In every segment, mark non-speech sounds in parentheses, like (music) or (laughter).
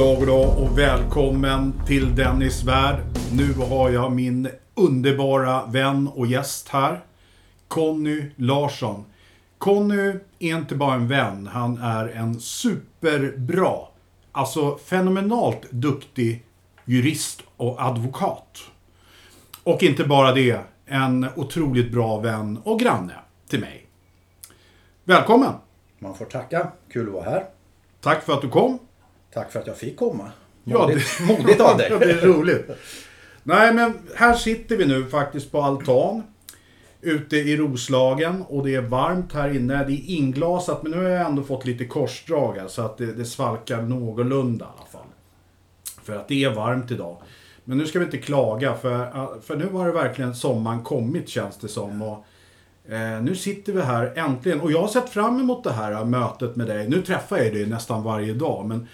dag, god dag och välkommen till Dennis värld. Nu har jag min underbara vän och gäst här. Conny Larsson. Conny är inte bara en vän, han är en superbra, alltså fenomenalt duktig jurist och advokat. Och inte bara det, en otroligt bra vän och granne till mig. Välkommen! Man får tacka. Kul att vara här. Tack för att du kom. Tack för att jag fick komma. Ja, Modigt, modigt av (laughs) Ja, dig. det är roligt. Nej, men här sitter vi nu faktiskt på altan. Ute i Roslagen och det är varmt här inne. Det är inglasat men nu har jag ändå fått lite korsdrag här, så att det, det svalkar någorlunda i alla fall. För att det är varmt idag. Men nu ska vi inte klaga för, för nu har det verkligen sommaren kommit känns det som. Och, eh, nu sitter vi här äntligen och jag har sett fram emot det här mötet med dig. Nu träffar jag dig nästan varje dag men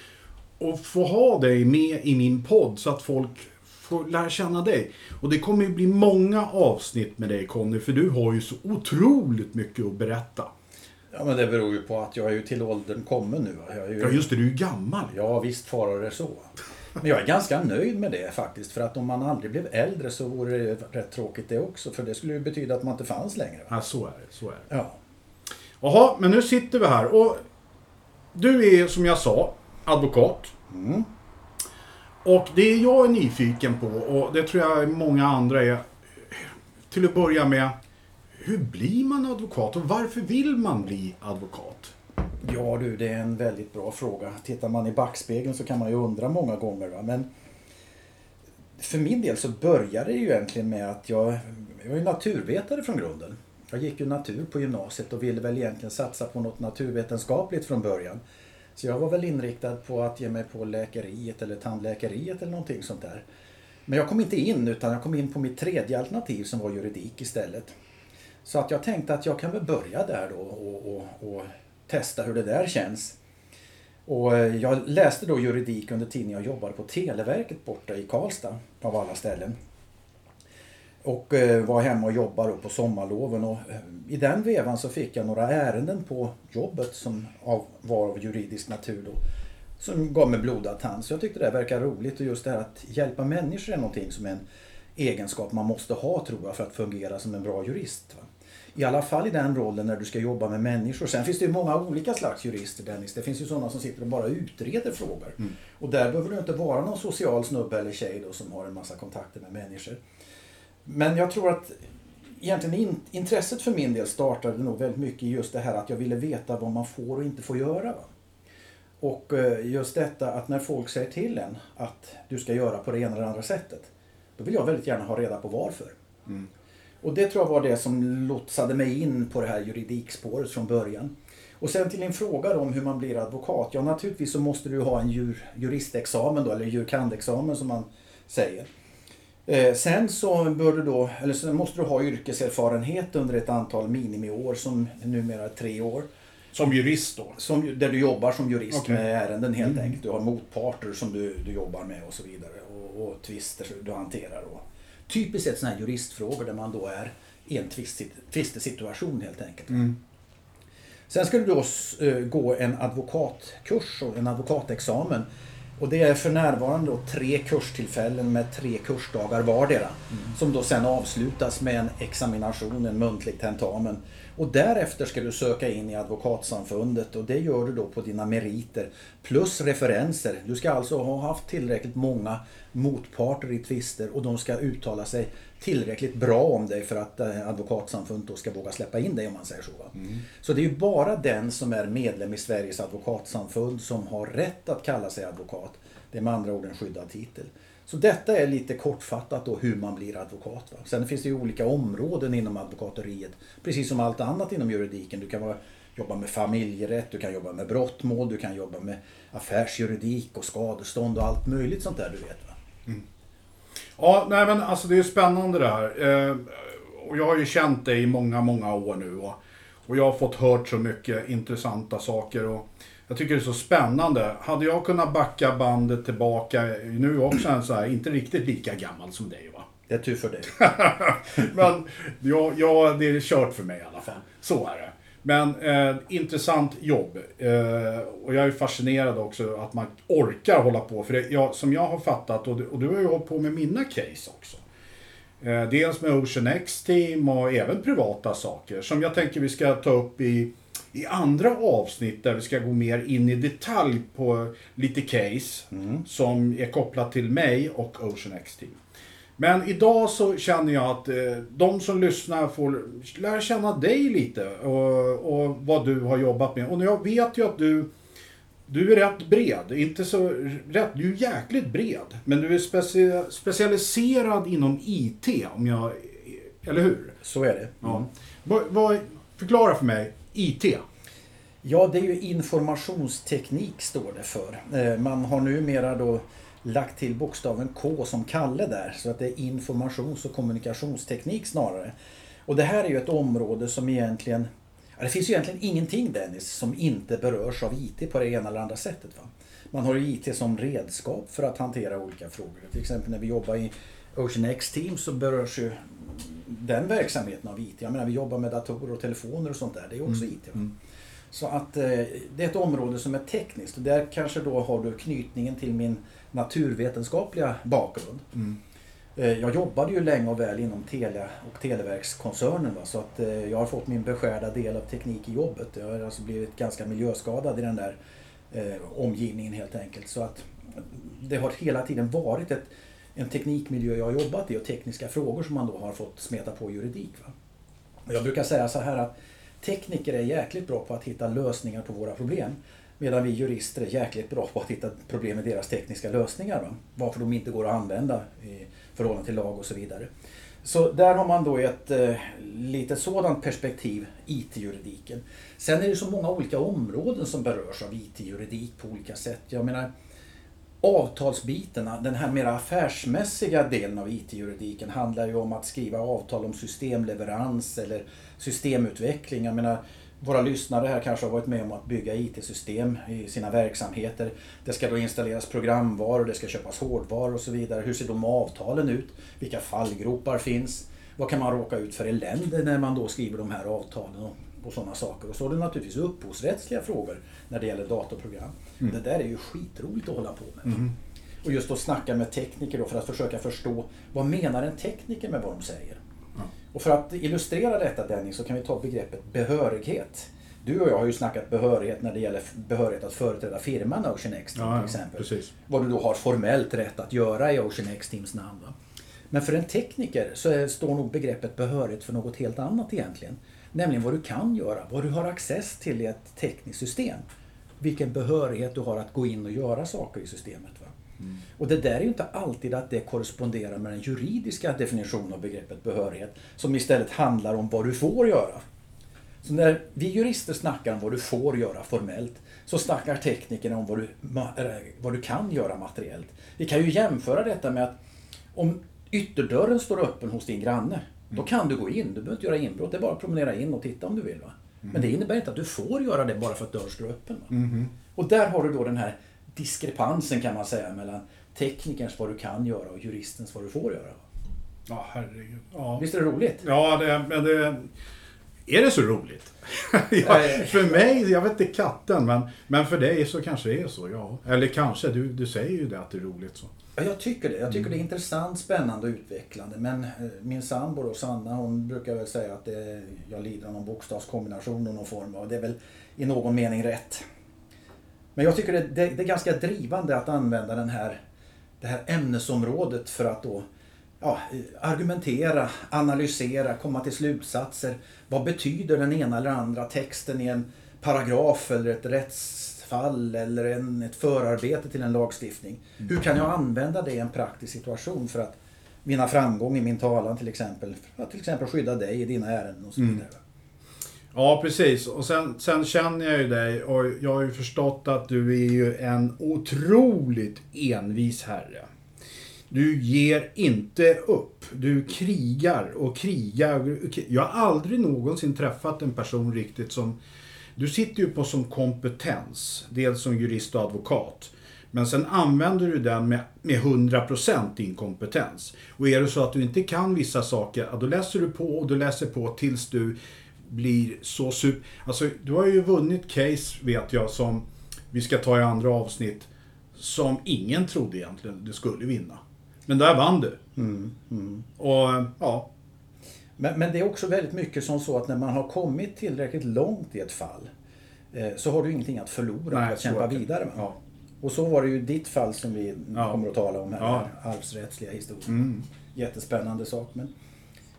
och få ha dig med i min podd så att folk får lära känna dig. Och det kommer ju bli många avsnitt med dig Conny, för du har ju så otroligt mycket att berätta. Ja, men det beror ju på att jag är ju till åldern kommen nu. Jag är ju... Ja just det, du är ju gammal. Ja, visst far det så. Men jag är ganska nöjd med det faktiskt. För att om man aldrig blev äldre så vore det rätt tråkigt det också. För det skulle ju betyda att man inte fanns längre. Ja, så är det. Så är det. Ja. Jaha, men nu sitter vi här och du är som jag sa advokat. Mm. Och det jag är nyfiken på och det tror jag många andra är till att börja med hur blir man advokat och varför vill man bli advokat? ja du, det är en väldigt bra fråga. Tittar man i backspegeln så kan man ju undra många gånger. Va? Men för min del så började det ju egentligen med att jag, jag var naturvetare från grunden. Jag gick ju natur på gymnasiet och ville väl egentligen satsa på något naturvetenskapligt från början. Så jag var väl inriktad på att ge mig på läkeriet eller tandläkeriet eller någonting sånt där. Men jag kom inte in utan jag kom in på mitt tredje alternativ som var juridik istället. Så att jag tänkte att jag kan väl börja där då och, och, och testa hur det där känns. Och eh, jag läste då juridik under tiden jag jobbade på Televerket borta i Karlstad av alla ställen. Och eh, var hemma och jobbade på sommarloven och eh, i den vevan så fick jag några ärenden på jobbet som var av juridisk natur då. Som gav mig blodad tand. Så jag tyckte det verkar roligt och just det här att hjälpa människor är någonting som är en egenskap man måste ha tror jag för att fungera som en bra jurist. Va? I alla fall i den rollen när du ska jobba med människor. Sen finns det ju många olika slags jurister Dennis. Det finns ju sådana som sitter och bara utreder frågor. Och där behöver du inte vara någon social snubbe eller tjej då som har en massa kontakter med människor. Men jag tror att egentligen in, intresset för min del startade nog väldigt mycket i just det här att jag ville veta vad man får och inte får göra. Va? Och eh, just detta att när folk säger till en att du ska göra på det ena eller andra sättet. Då vill jag väldigt gärna ha reda på varför. Och det tror jag var det som lotsade mig in på det här juridikspåret från början. Och sen till din fråga om hur man blir advokat. Ja, naturligtvis så måste du ha en jur, juristexamen då, eller jurkandexamen som man säger. Eh, sen så bör du då, eller sen måste du ha yrkeserfarenhet under ett antal minimiår som numera är tre år. Som jurist då? Som, där du jobbar som jurist Okej. med ärenden helt enkelt. Du har motparter som du, du jobbar med och så vidare. Och, och tvister du hanterar. Och, typiskt sett sådana här juristfrågor där man då är i en tvist- tvistesituation helt enkelt. Sen ska du då eh, gå en advokatkurs och en advokatexamen. Och det är för närvarande då tre kurstillfällen med tre kursdagar vardera. Som då sen avslutas med en examination, en muntlig tentamen. Och därefter ska du söka in i advokatsamfundet och det gör du då på dina meriter. Plus referenser. Du ska alltså ha haft tillräckligt många motparter i tvister och de ska uttala sig tillräckligt bra om dig för att eh, advokatsamfundet då ska våga släppa in dig om man säger så. Va? Så det är ju bara den som är medlem i Sveriges advokatsamfund som har rätt att kalla sig advokat. Det är med andra ord en skyddad titel. Så detta är lite kortfattat då hur man blir advokat. Va? Sen finns det ju olika områden inom advokateriet. Precis som allt annat inom juridiken. Du kan vara, jobba med familjerätt, du kan jobba med brottmål, du kan jobba med affärsjuridik och skadestånd och allt möjligt sånt där du vet. Va? Ja, nej men alltså det är spännande det här. Eh, och jag har ju känt dig i många, många år nu. Och, och jag har fått hört så mycket intressanta saker. Och jag tycker det är så spännande. Hade jag kunnat backa bandet tillbaka, nu är jag också en så här, inte riktigt lika gammal som dig va. Det är tur för dig. (laughs) Men ja, ja, det är kört för mig i alla fall. Så är det. Men eh, intressant jobb. Eh, och jag är fascinerad också att man orkar hålla på. För det, jag, som jag har fattat, och du, och du har ju hållit på med mina case också. Eh, dels med Ocean X Team och även privata saker. Som jag tänker vi ska ta upp i, i andra avsnitt där vi ska gå mer in i detalj på lite case. Som är kopplat till mig och Ocean X Team. Men idag så känner jag att eh, de som lyssnar får lära känna dig lite och, och vad du har jobbat med. Och jag vet ju att du, du är rätt bred. Inte så rätt, du är jäkligt bred. Men du är speci, specialiserad inom IT, om jag... Eller hur? Så är det. Ja. Vad, vad, förklara för mig, IT. Ja, det är ju informationsteknik står det för. Eh, Man har numera då lagt till bokstaven K som Kalle där. Så att det är informations och kommunikationsteknik snarare. Och det här är ju ett område som egentligen... Ja, det finns ju egentligen ingenting Dennis som inte berörs av IT på det ena eller andra sättet. Va? Man har ju IT som redskap för att hantera olika frågor. Till exempel när vi jobbar i Ocean X Team så berörs ju den verksamheten av IT. Jag menar vi jobbar med datorer och telefoner och sånt där. Det är också IT. Va? Så att eh, det är ett område som är tekniskt och där kanske då har du knytningen till min naturvetenskapliga bakgrund. Eh, jag jobbade ju länge och väl inom Telia och Televerkskoncernen va? så att eh, jag har fått min beskärda del av teknik i jobbet. Jag har alltså blivit ganska miljöskadad i den där eh, omgivningen helt enkelt. Så att det har hela tiden varit ett, en teknikmiljö jag har jobbat i och tekniska frågor som man då har fått smeta på juridik. Va? Jag brukar säga så här att tekniker är jäkligt bra på att hitta lösningar på våra problem. Medan vi jurister är jäkligt bra på att hitta problem med deras tekniska lösningar. Va? Varför de inte går att använda i förhållande till lag och så vidare. Så där har man då ett eh, lite sådant perspektiv, IT-juridiken. Sen är det så många olika områden som berörs av IT-juridik på olika sätt. Jag menar, avtalsbitarna, den här mer affärsmässiga delen av IT-juridiken handlar ju om att skriva avtal om systemleverans eller systemutveckling. Jag menar, våra lyssnare här kanske har varit med om att bygga IT-system i sina verksamheter. Det ska då installeras programvaror, det ska köpas hårdvaror och så vidare. Hur ser de avtalen ut? Vilka fallgropar finns? Vad kan man råka ut för elände när man då skriver de här avtalen och, och sådana saker? Och så är det naturligtvis upphovsrättsliga frågor när det gäller datorprogram. Det där är ju skitroligt att hålla på med. Och just att snacka med tekniker då för att försöka förstå vad menar en tekniker med vad de säger. Och för att illustrera detta Dennis så kan vi ta begreppet behörighet. Du och jag har ju snackat behörighet när det gäller behörighet att företräda firman Ocean X Team Ja, till exempel. precis. Vad du då har formellt rätt att göra i Ocean X Teams namn. Va? Men för en tekniker så är, står nog begreppet behörighet för något helt annat egentligen. Nämligen vad du kan göra, vad du har access till i ett tekniskt system. Vilken behörighet du har att gå in och göra saker i systemet. Va? Och det där är ju inte alltid att det korresponderar med den juridiska definitionen av begreppet behörighet. Som istället handlar om vad du får göra. Så när vi jurister snackar om vad du får göra formellt så snackar teknikerna om vad du, vad du kan göra materiellt. Vi kan ju jämföra detta med att om ytterdörren står öppen hos din granne då kan du gå in. Du behöver inte göra inbrott. Det är bara att promenera in och titta om du vill. Va? Men det innebär inte att du får göra det bara för att dörren står öppen. Va? Och där har du då den här diskrepansen kan man säga mellan teknikerns vad du kan göra och juristens vad du får göra. Ja, herregud. Ja, Visst är det roligt? ja det, men det... Är det så roligt? (laughs) ja, för mig, jag vet inte katten, men, men för dig så kanske det är så, ja. Eller kanske, du, du säger ju det att det är roligt så. Ja, jag tycker det. Jag tycker det är intressant, spännande och utvecklande. Men eh, min sambo då, Sanna, hon brukar väl säga att det, jag lider av någon bokstavskombination och någon form av, det är väl i någon mening rätt. Men jag tycker det, det, det är ganska drivande att använda den här, det här ämnesområdet för att då ja, argumentera, analysera, komma till slutsatser. Vad betyder den ena eller andra texten i en paragraf eller ett rättsfall eller en, ett förarbete till en lagstiftning? Hur kan jag använda det i en praktisk situation för att vinna framgång i min talan till exempel? För att till exempel skydda dig i dina ärenden och så vidare. Ja, precis. Och sen, sen känner jag ju dig och jag har ju förstått att du är ju en otroligt envis herre. Du ger inte upp. Du krigar och krigar. Jag har aldrig någonsin träffat en person riktigt som... Du sitter ju på som kompetens. Dels som jurist och advokat. Men sen använder du den med, med 100% din kompetens. Och är det så att du inte kan vissa saker, då läser du på och du läser på tills du blir så super... Alltså, du har ju vunnit case, vet jag, som vi ska ta i andra avsnitt, som ingen trodde egentligen du skulle vinna. Men där vann du. Och ja, Men, men det är också väldigt mycket som så att när man har kommit tillräckligt långt i ett fall eh, så har du ingenting att förlora Nej, att kämpa vidare. Va? Ja. Och så var det ju ditt fall som vi Ja. kommer att tala om här. Ja. Mm. Arvsrättsliga historien. Jättespännande sak. Men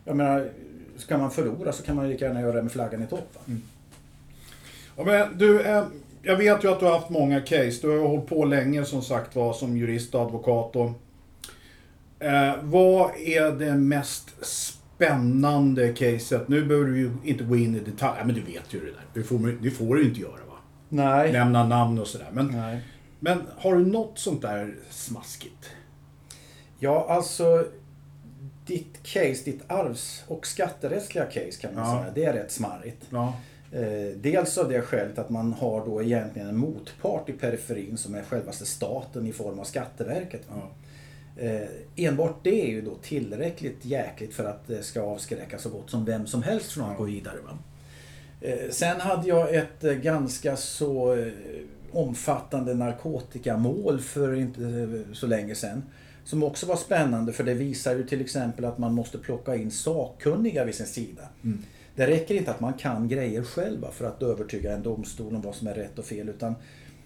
jag menar, ska man förlora så kan man lika gärna göra det med flaggan i topp. Mm. Ja, men du, eh, jag vet ju att du har haft många case. Du har hållit på länge som sagt var som jurist och advokat. Och, eh, vad är det mest spännande caset? Nu behöver du ju inte gå in i detalj. Ja, men du vet ju det där. Det får, det får du ju inte göra va? Nej. Nämna namn och sådär. Men, Nej. men har du något sånt där smaskigt? Ja, alltså ditt case, ditt arvs och skatterättsliga case kan man Ja. säga, det är rätt smarrigt. Ja. Eh, dels av det skälet att man har då egentligen en motpart i periferin som är självaste staten i form av Skatteverket. ja. Eh, enbart det är ju då tillräckligt jäkligt för att det ska avskräcka så gott som vem som helst från att gå vidare. Va? Eh, sen hade jag ett ganska så omfattande narkotikamål för inte så länge sedan. Som också var spännande för det visar ju till exempel att man måste plocka in sakkunniga vid sin sida. Det räcker inte att man kan grejer själva för att övertyga en domstol om vad som är rätt och fel. Utan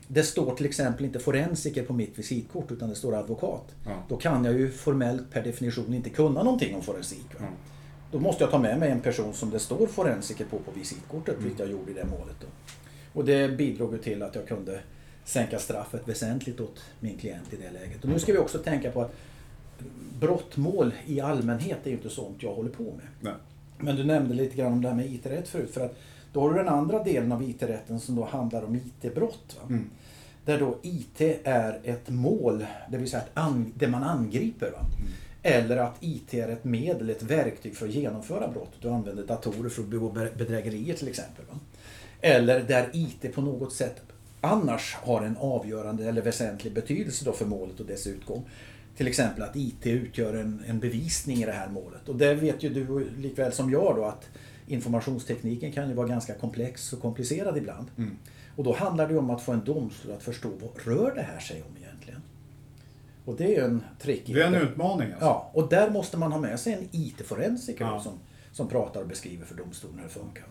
det står till exempel inte forensiker på mitt visitkort utan det står advokat. Ja. Då kan jag ju formellt per definition inte kunna någonting om forensik. Ja. Då måste jag ta med mig en person som det står forensiker på på visitkortet, vilket jag gjorde i det målet. Då. Och det bidrog ju till att jag kunde sänka straffet väsentligt åt min klient i det läget. Och nu ska vi också tänka på att brottmål i allmänhet är ju inte sånt jag håller på med. Nej. Men du nämnde lite grann om det här med IT-rätt förut. För att då har du den andra delen av IT-rätten som då handlar om IT-brott. Mm. Där då IT är ett mål, det vill säga an, det man angriper. Va? Eller att IT är ett medel, ett verktyg för att genomföra brottet. Du använder datorer för att begå be- bedrägerier till exempel. Va? Eller där IT på något sätt annars har en avgörande eller väsentlig betydelse då för målet och dess utgång. Till exempel att IT utgör en, en bevisning i det här målet. Och det vet ju du likväl som jag då att informationstekniken kan ju vara ganska komplex och komplicerad ibland. Mm. Och då handlar det om att få en domstol att förstå vad rör det här sig om egentligen. Och det är ju en trick. Det är en utmaning alltså. Ja, och där måste man ha med sig en IT-forensiker Ja. som, som pratar och beskriver för domstolen hur det funkar.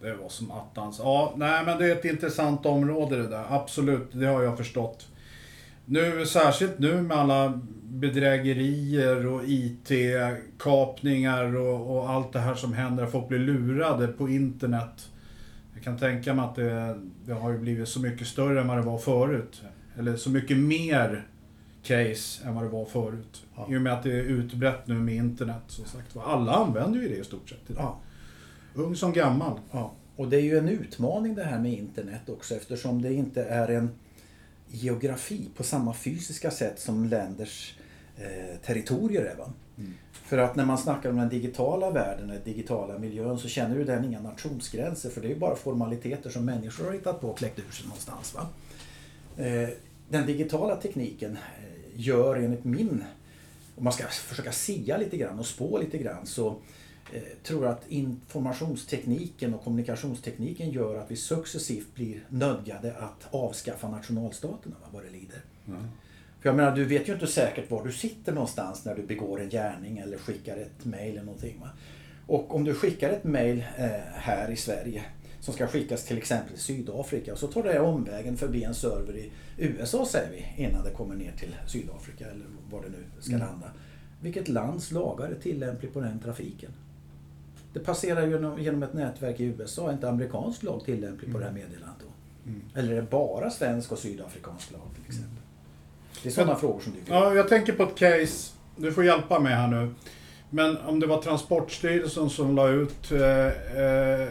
Det var som attans. Ja, nej men det är ett intressant område det där. Absolut, det har jag förstått. Nu, särskilt nu med alla bedrägerier och IT-kapningar och, och allt det här som händer. Folk blir lurade på internet. Jag kan tänka mig att det, det har ju blivit så mycket större än vad det var förut. Eller så mycket mer case än vad det var förut. Ja. I och med att det är utbrett nu med internet. Som sagt. Alla använder ju det i stort sett idag. Ja. Ung som gammal. Ja, och det är ju en utmaning det här med internet också eftersom det inte är en geografi på samma fysiska sätt som länders eh, territorier är. Va? För att när man snackar om den digitala världen, den digitala miljön, så känner ju den inga nationsgränser för det är ju bara formaliteter som människor har hittat på och kläckt ur sig någonstans. Va? Eh, den digitala tekniken eh, gör enligt min, om man ska försöka sia lite grann och spå lite grann, så tror jag att informationstekniken och kommunikationstekniken gör att vi successivt blir nödgade att avskaffa nationalstaterna va, vad det lider. För jag menar, du vet ju inte säkert var du sitter någonstans när du begår en gärning eller skickar ett mail eller någonting. Va? Och om du skickar ett mail eh, här i Sverige som ska skickas till exempel till Sydafrika och så tar det omvägen förbi en server i USA säger vi innan det kommer ner till Sydafrika eller var det nu ska landa. Vilket lands lagar är tillämplig på den trafiken? Det passerar genom- genom ett nätverk i USA, är inte amerikansk lag tillämplig på det här meddelandet då? Eller är det bara svensk och sydafrikansk lag till exempel? Det är sådana Men- frågor som dyker upp. Ja, jag tänker på ett case. Du får hjälpa mig här nu. Men om det var Transportstyrelsen som la ut eh, eh,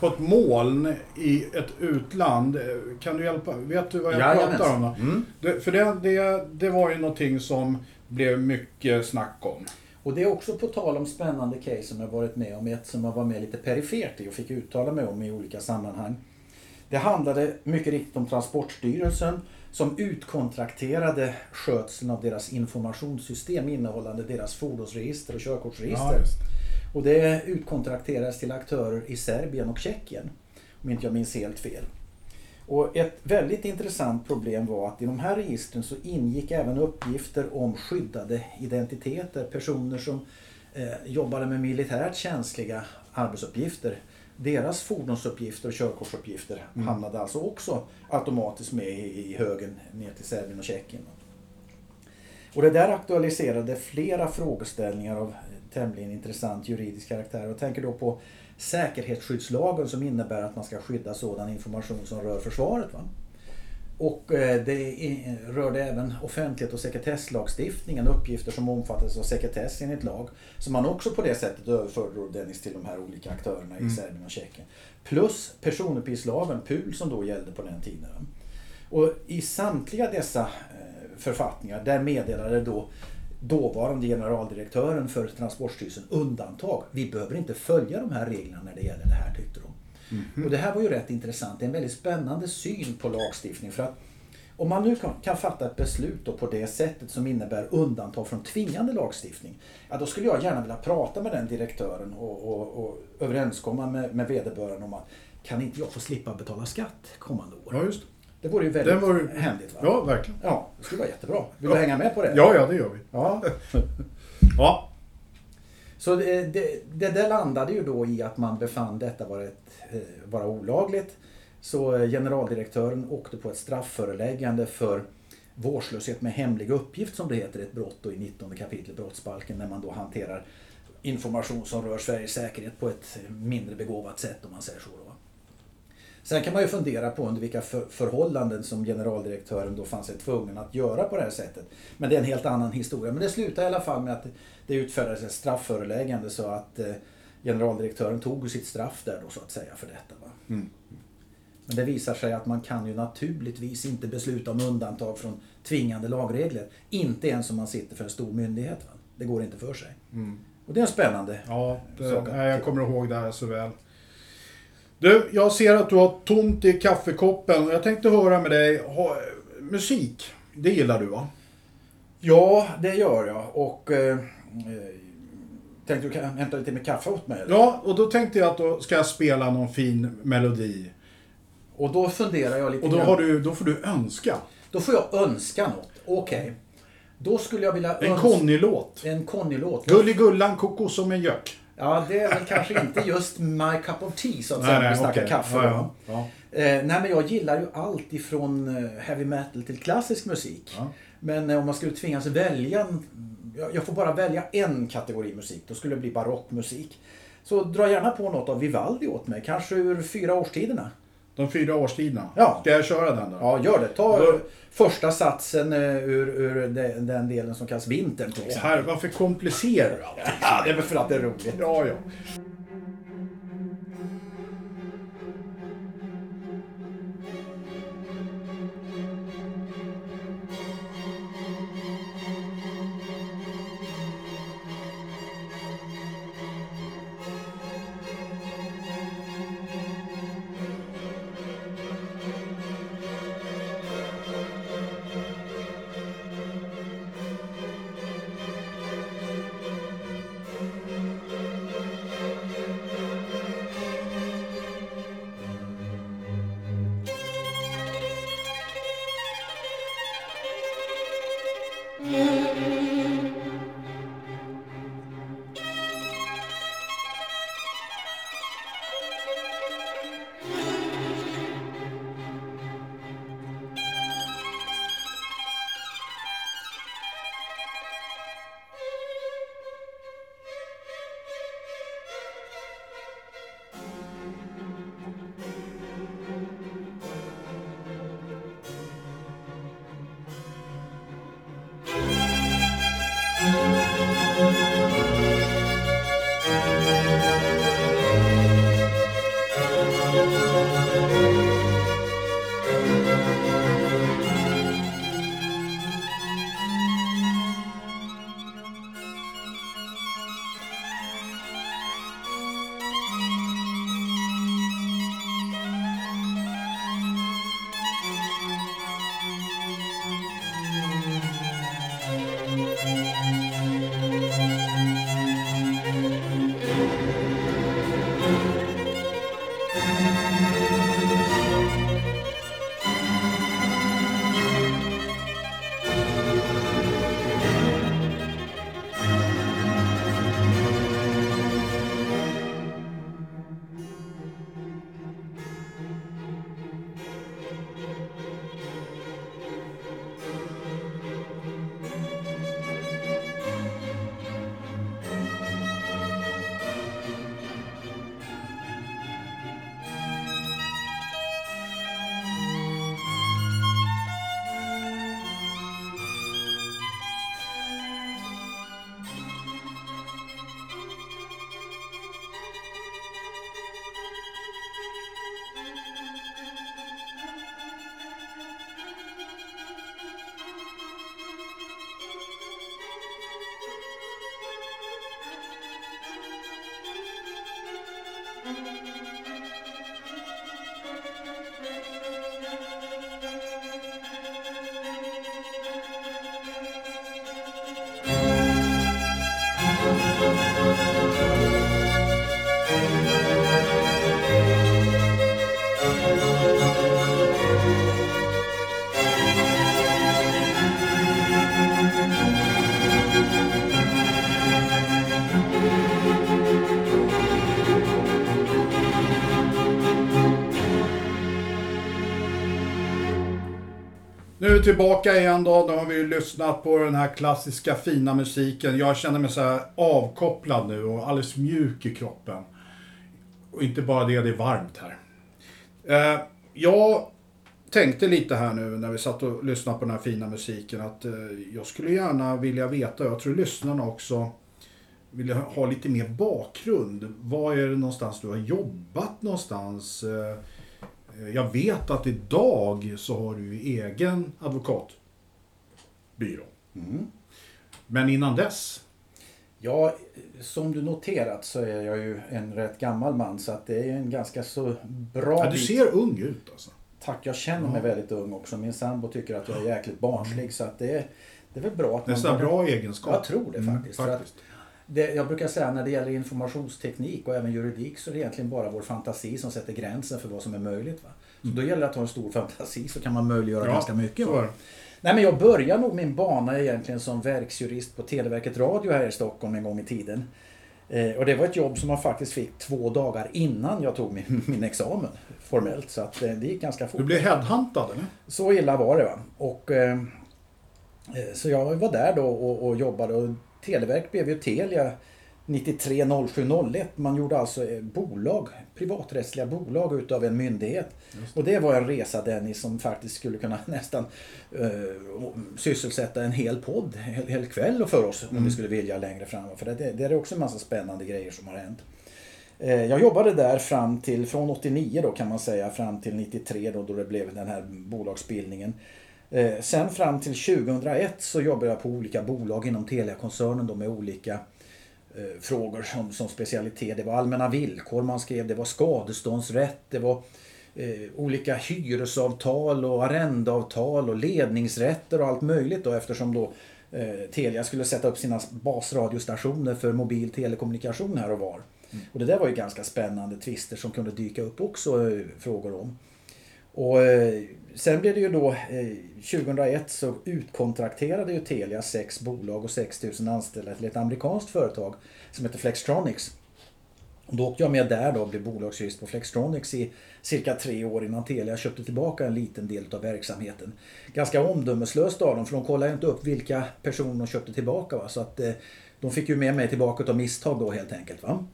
på ett moln i ett utland. Kan du hjälpa? Vet du vad jag Jajamensan. pratar om? då? Mm. Det, för det, det, det var ju någonting som blev mycket snack om. Och det är också på tal om spännande case som jag varit med om. Ett som jag var med lite perifert i och fick uttala mig om i olika sammanhang. Det handlade mycket riktigt om Transportstyrelsen som utkontrakterade skötseln av deras informationssystem innehållande deras fordonsregister och körkortsregister. Ja, och det utkontrakterades till aktörer i Serbien och Tjeckien. Om inte jag minns helt fel. Och ett väldigt intressant problem var att i de här registren så ingick även uppgifter om skyddade identiteter. Personer som eh, jobbade med militärt känsliga arbetsuppgifter. Deras fordonsuppgifter och körkortsuppgifter Mm. hamnade alltså också automatiskt med i, i högen ner till Serbien och Tjeckien. Och det där aktualiserade flera frågeställningar av tämligen intressant juridisk karaktär. Jag tänker då på säkerhetsskyddslagen som innebär att man ska skydda sådan information som rör försvaret. Va? Och eh, det rörde även offentlighet och sekretesslagstiftningen, uppgifter som omfattas av sekretess enligt lag. Som man också på det sättet överförde då Dennis till de här olika aktörerna i Mm. Serbien och Tjeckien. Plus personuppgiftslagen, PUL, som då gällde på den tiden. Och i samtliga dessa eh, författningar, där meddelade då dåvarande generaldirektören för Transportstyrelsen undantag. Vi behöver inte följa de här reglerna när det gäller det här tyckte de. Och det här var ju rätt intressant. Det är en väldigt spännande syn på lagstiftning. För att om man nu kan, kan fatta ett beslut på det sättet som innebär undantag från tvingande lagstiftning. Ja, då skulle jag gärna vilja prata med den direktören och, och, och överenskomma med, med vederbörande om att kan inte jag få slippa betala skatt kommande år? Ja, just det. Vore ju väldigt Den var händigt. Va? Ja, verkligen. Ja, det skulle vara jättebra. Vill du hänga med på det? Ja, ja, det gör vi. ja. (laughs) Ja, Så det, det, det där landade ju då i att man befann detta vara, ett, eh, vara olagligt. Så eh, generaldirektören åkte på ett straffföreläggande för vårdslöshet med hemlig uppgift som det heter, ett brott då i 19 kapitlet brottsbalken när man då hanterar information som rör Sveriges säkerhet på ett mindre begåvat sätt om man säger så. Då. Sen kan man ju fundera på under vilka för, förhållanden som generaldirektören då fann sig tvungen att göra på det här sättet. Men det är en helt annan historia. Men det slutar i alla fall med att det utfärdades ett straffföreläggande så att eh, generaldirektören tog sitt straff där då så att säga för detta. Va? Mm. Men det visar sig att man kan ju naturligtvis inte besluta om undantag från tvingande lagregler. Inte ens om man sitter för en stor myndighet. Va? Det går inte för sig. Mm. Och det är en spännande ja det, sak att- jag kommer ihåg det här så väl. Du, jag ser att du har tomt i kaffekoppen. Jag tänkte höra med dig. Ha, musik, det gillar du va? Ja, det gör jag. Och eh, eh, tänkte du kan hämta lite med kaffe åt mig? Eller? Ja, och då tänkte jag att då ska jag spela någon fin melodi. Och då funderar jag lite Och då, grann. har du, då får du önska. Då får jag önska något. Okej. Då skulle jag vilja En öns- Conny-låt. En Conny-låt. Gulligullan kokos som en gök. Ja, det är väl kanske inte just my cup of tea så att säga. när vi snackar kaffe. Ja, ja. Eh, nej, men jag gillar ju allt ifrån eh, heavy metal till klassisk musik. Ja. Men eh, om man skulle tvingas välja, jag får bara välja en kategori musik. Då skulle det bli barockmusik. Så dra gärna på något av Vivaldi åt mig. Kanske ur Fyra årstiderna. De fyra årstiderna. Ja. Ska jag köra den då? Ja, gör det. Ta Då- första satsen eh, ur, ur den, den delen som kallas vintern till exempel. herre, varför komplicerar du allt? Ja, det är väl för att det är roligt. Ja, ja. Vi tillbaka igen då. Nu har vi ju lyssnat på den här klassiska fina musiken. Jag känner mig så här avkopplad nu och alldeles mjuk i kroppen. Och inte bara det, det är varmt här. Eh, jag tänkte lite här nu när vi satt och lyssnade på den här fina musiken att eh, jag skulle gärna vilja veta, jag tror lyssnarna också vill ha lite mer bakgrund. Var är det någonstans du har jobbat någonstans? Eh, jag vet att idag så har du egen advokatbyrå. Mm. Men innan dess? Ja, som du noterat så är jag ju en rätt gammal man så att det är en ganska så bra Ja, du bit- ser ung ut alltså. Tack, jag känner mig väldigt ung också. Min sambo tycker att jag är jäkligt barnslig så att det, är- det är väl bra att man... här bra egenskap. Jag tror det faktiskt, för att- faktiskt. Det, jag brukar säga när det gäller informationsteknik och även juridik så är det egentligen bara vår fantasi som sätter gränsen för vad som är möjligt. Va? Så då gäller det att ha en stor fantasi så kan man möjliggöra ganska mycket. Va? Nej men jag började nog min bana egentligen som verksjurist på Televerket Radio här i Stockholm en gång i tiden. Eh, och det var ett jobb som man faktiskt fick två dagar innan jag tog min, (laughs) min examen formellt. Så att eh, det gick ganska fort. Du blev headhuntad eller? Så illa var det. Va? Och, eh, eh, så jag var där då och, och jobbade och Televerk blev ju Telia 93 07 01. Man gjorde alltså eh, bolag, privaträttsliga bolag utav en myndighet. Och det var en resa Dennis som faktiskt skulle kunna (laughs) nästan eh, sysselsätta en hel podd, en hel, kväll för oss om vi skulle vilja längre fram. För det, det är också en massa spännande grejer som har hänt. Eh, Jag jobbade där fram till, från 89 då kan man säga, fram till 93 då, då det blev den här bolagsbildningen. Eh, Sen fram till 2001 så jobbade jag på olika bolag inom Telia-koncernen då med olika eh, frågor som, som specialitet. Det var allmänna villkor man skrev, det var skadeståndsrätt, det var eh, olika hyresavtal och arrendeavtal och ledningsrätter och allt möjligt då eftersom då eh, Telia skulle sätta upp sina basradiostationer för mobil telekommunikation här och var. Och det där var ju ganska spännande tvister som kunde dyka upp också eh, frågor om. Och eh, sen blev det ju då eh, 2001 så utkontrakterade ju Telia sex bolag och 6000 anställda till ett amerikanskt företag som heter Flextronics. Och då åkte jag med där då och blev bolagsjurist på Flextronics i cirka tre år innan Telia köpte tillbaka en liten del av verksamheten. Ganska omdömeslöst av dem för de kollade ju inte upp vilka personer de köpte tillbaka. Va? Så att eh, de fick ju med mig tillbaka av misstag då helt enkelt. Va?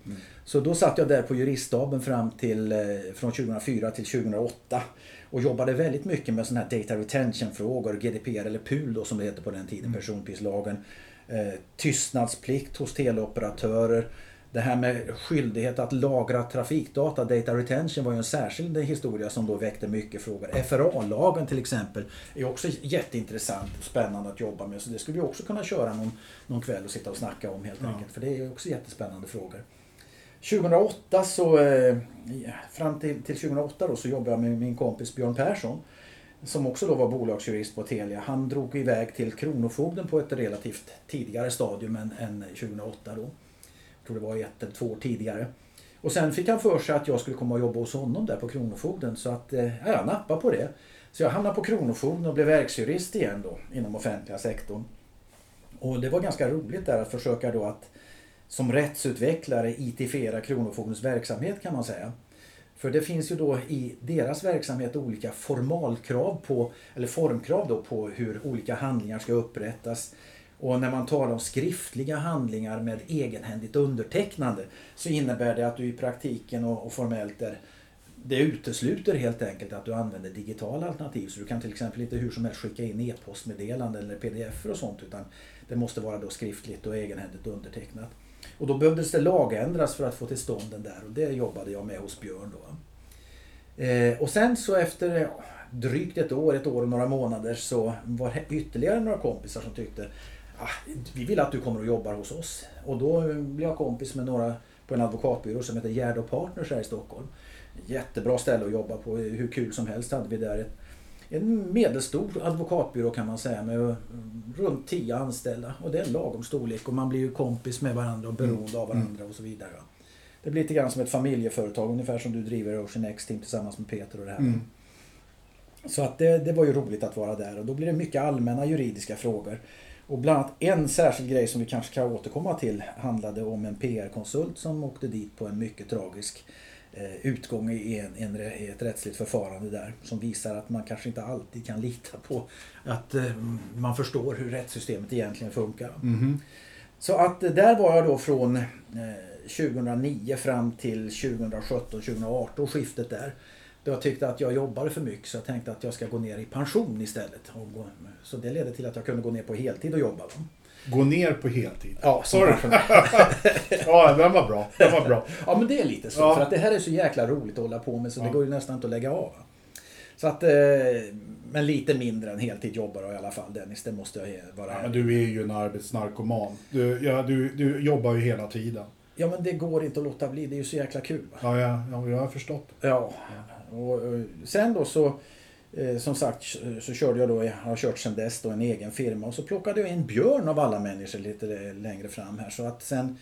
Så då satt jag där på juriststaben fram till, eh, från 2004 till 2008 och jobbade väldigt mycket med sådana här data retention-frågor, GDPR eller PUL då som det hette på den tiden, personuppgiftslagen. Eh, tystnadsplikt hos teleoperatörer. Det här med skyldighet att lagra trafikdata, data retention, var ju en särskild historia som då väckte mycket frågor. FRA-lagen till exempel är också jätteintressant och spännande att jobba med. Så det skulle vi också kunna köra någon, någon kväll och sitta och snacka om helt enkelt. För det är också jättespännande frågor. 2008 så, eh, fram till, till 2008 då, så jobbade jag med min kompis Björn Persson. Som också då var bolagsjurist på Telia. Han drog iväg till Kronofogden på ett relativt tidigare stadium än, än 2008 då. Jag tror det var ett eller två år tidigare. Och sen fick han för sig att jag skulle komma och jobba hos honom där på Kronofogden. Så att, eh, ja, jag nappade på det. Så jag hamnade på Kronofogden och blev verksjurist igen då inom offentliga sektorn. Och det var ganska roligt där att försöka då att som rättsutvecklare itifiera Kronofogdens verksamhet kan man säga. För det finns ju då i deras verksamhet olika formalkrav på, eller formkrav då på hur olika handlingar ska upprättas. Och när man talar om skriftliga handlingar med egenhändigt undertecknande så innebär det att du i praktiken och, och formellt är det utesluter helt enkelt att du använder digitala alternativ. Så du kan till exempel inte hur som helst skicka in e-postmeddelanden eller pdf och sånt utan det måste vara då skriftligt och egenhändigt undertecknat. Och då behövdes det lagändras för att få till stånd den där och det jobbade jag med hos Björn då. Eh, och sen så efter drygt ett år, ett år och några månader så var det ytterligare några kompisar som tyckte ah, vi vill att du kommer och jobbar hos oss. Och då blev jag kompis med några på en advokatbyrå som heter Gärd Partners här i Stockholm. Jättebra ställe att jobba på, hur kul som helst hade vi där. Ett, en medelstor advokatbyrå kan man säga med runt 10 anställda. Och det är en lagom storlek och man blir ju kompis med varandra och beroende av varandra och så vidare. Det blir lite grann som ett familjeföretag, ungefär som du driver Ocean X-Team tillsammans med Peter och det här. Mm. Så att det, det var ju roligt att vara där och då blir det mycket allmänna juridiska frågor. Och bland annat en särskild grej som vi kanske kan återkomma till handlade om en PR-konsult som åkte dit på en mycket tragisk utgång i, en, en, i ett rättsligt förfarande där. Som visar att man kanske inte alltid kan lita på att eh, man förstår hur rättssystemet egentligen funkar. Mhm. Så att eh, där var jag då från eh, 2009 fram till 2017-2018, skiftet där. Då jag tyckte att jag jobbade för mycket så jag tänkte att jag ska gå ner i pension istället. Så det ledde till att jag kunde gå ner på heltid och jobba. Gå ner på heltid. Ja, Sorry. (laughs) Ja, den var bra. Den var bra. ja men det är lite så. Ja. För att det här är så jäkla roligt att hålla på med så det Ja. går ju nästan inte att lägga av. Så att, eh, men lite mindre än heltid jobbar jag i alla fall Dennis, det måste jag vara Ja, men du är ju en arbetsnarkoman. Du, ja, du, du jobbar ju hela tiden. Ja men det går inte att låta bli, det är ju så jäkla kul. Va? Ja, ja, ja jag har förstått. Ja, och, och sen då så som sagt så körde jag då, jag har kört sen dess då en egen firma och så plockade jag in Björn av alla människor lite längre fram här så att sen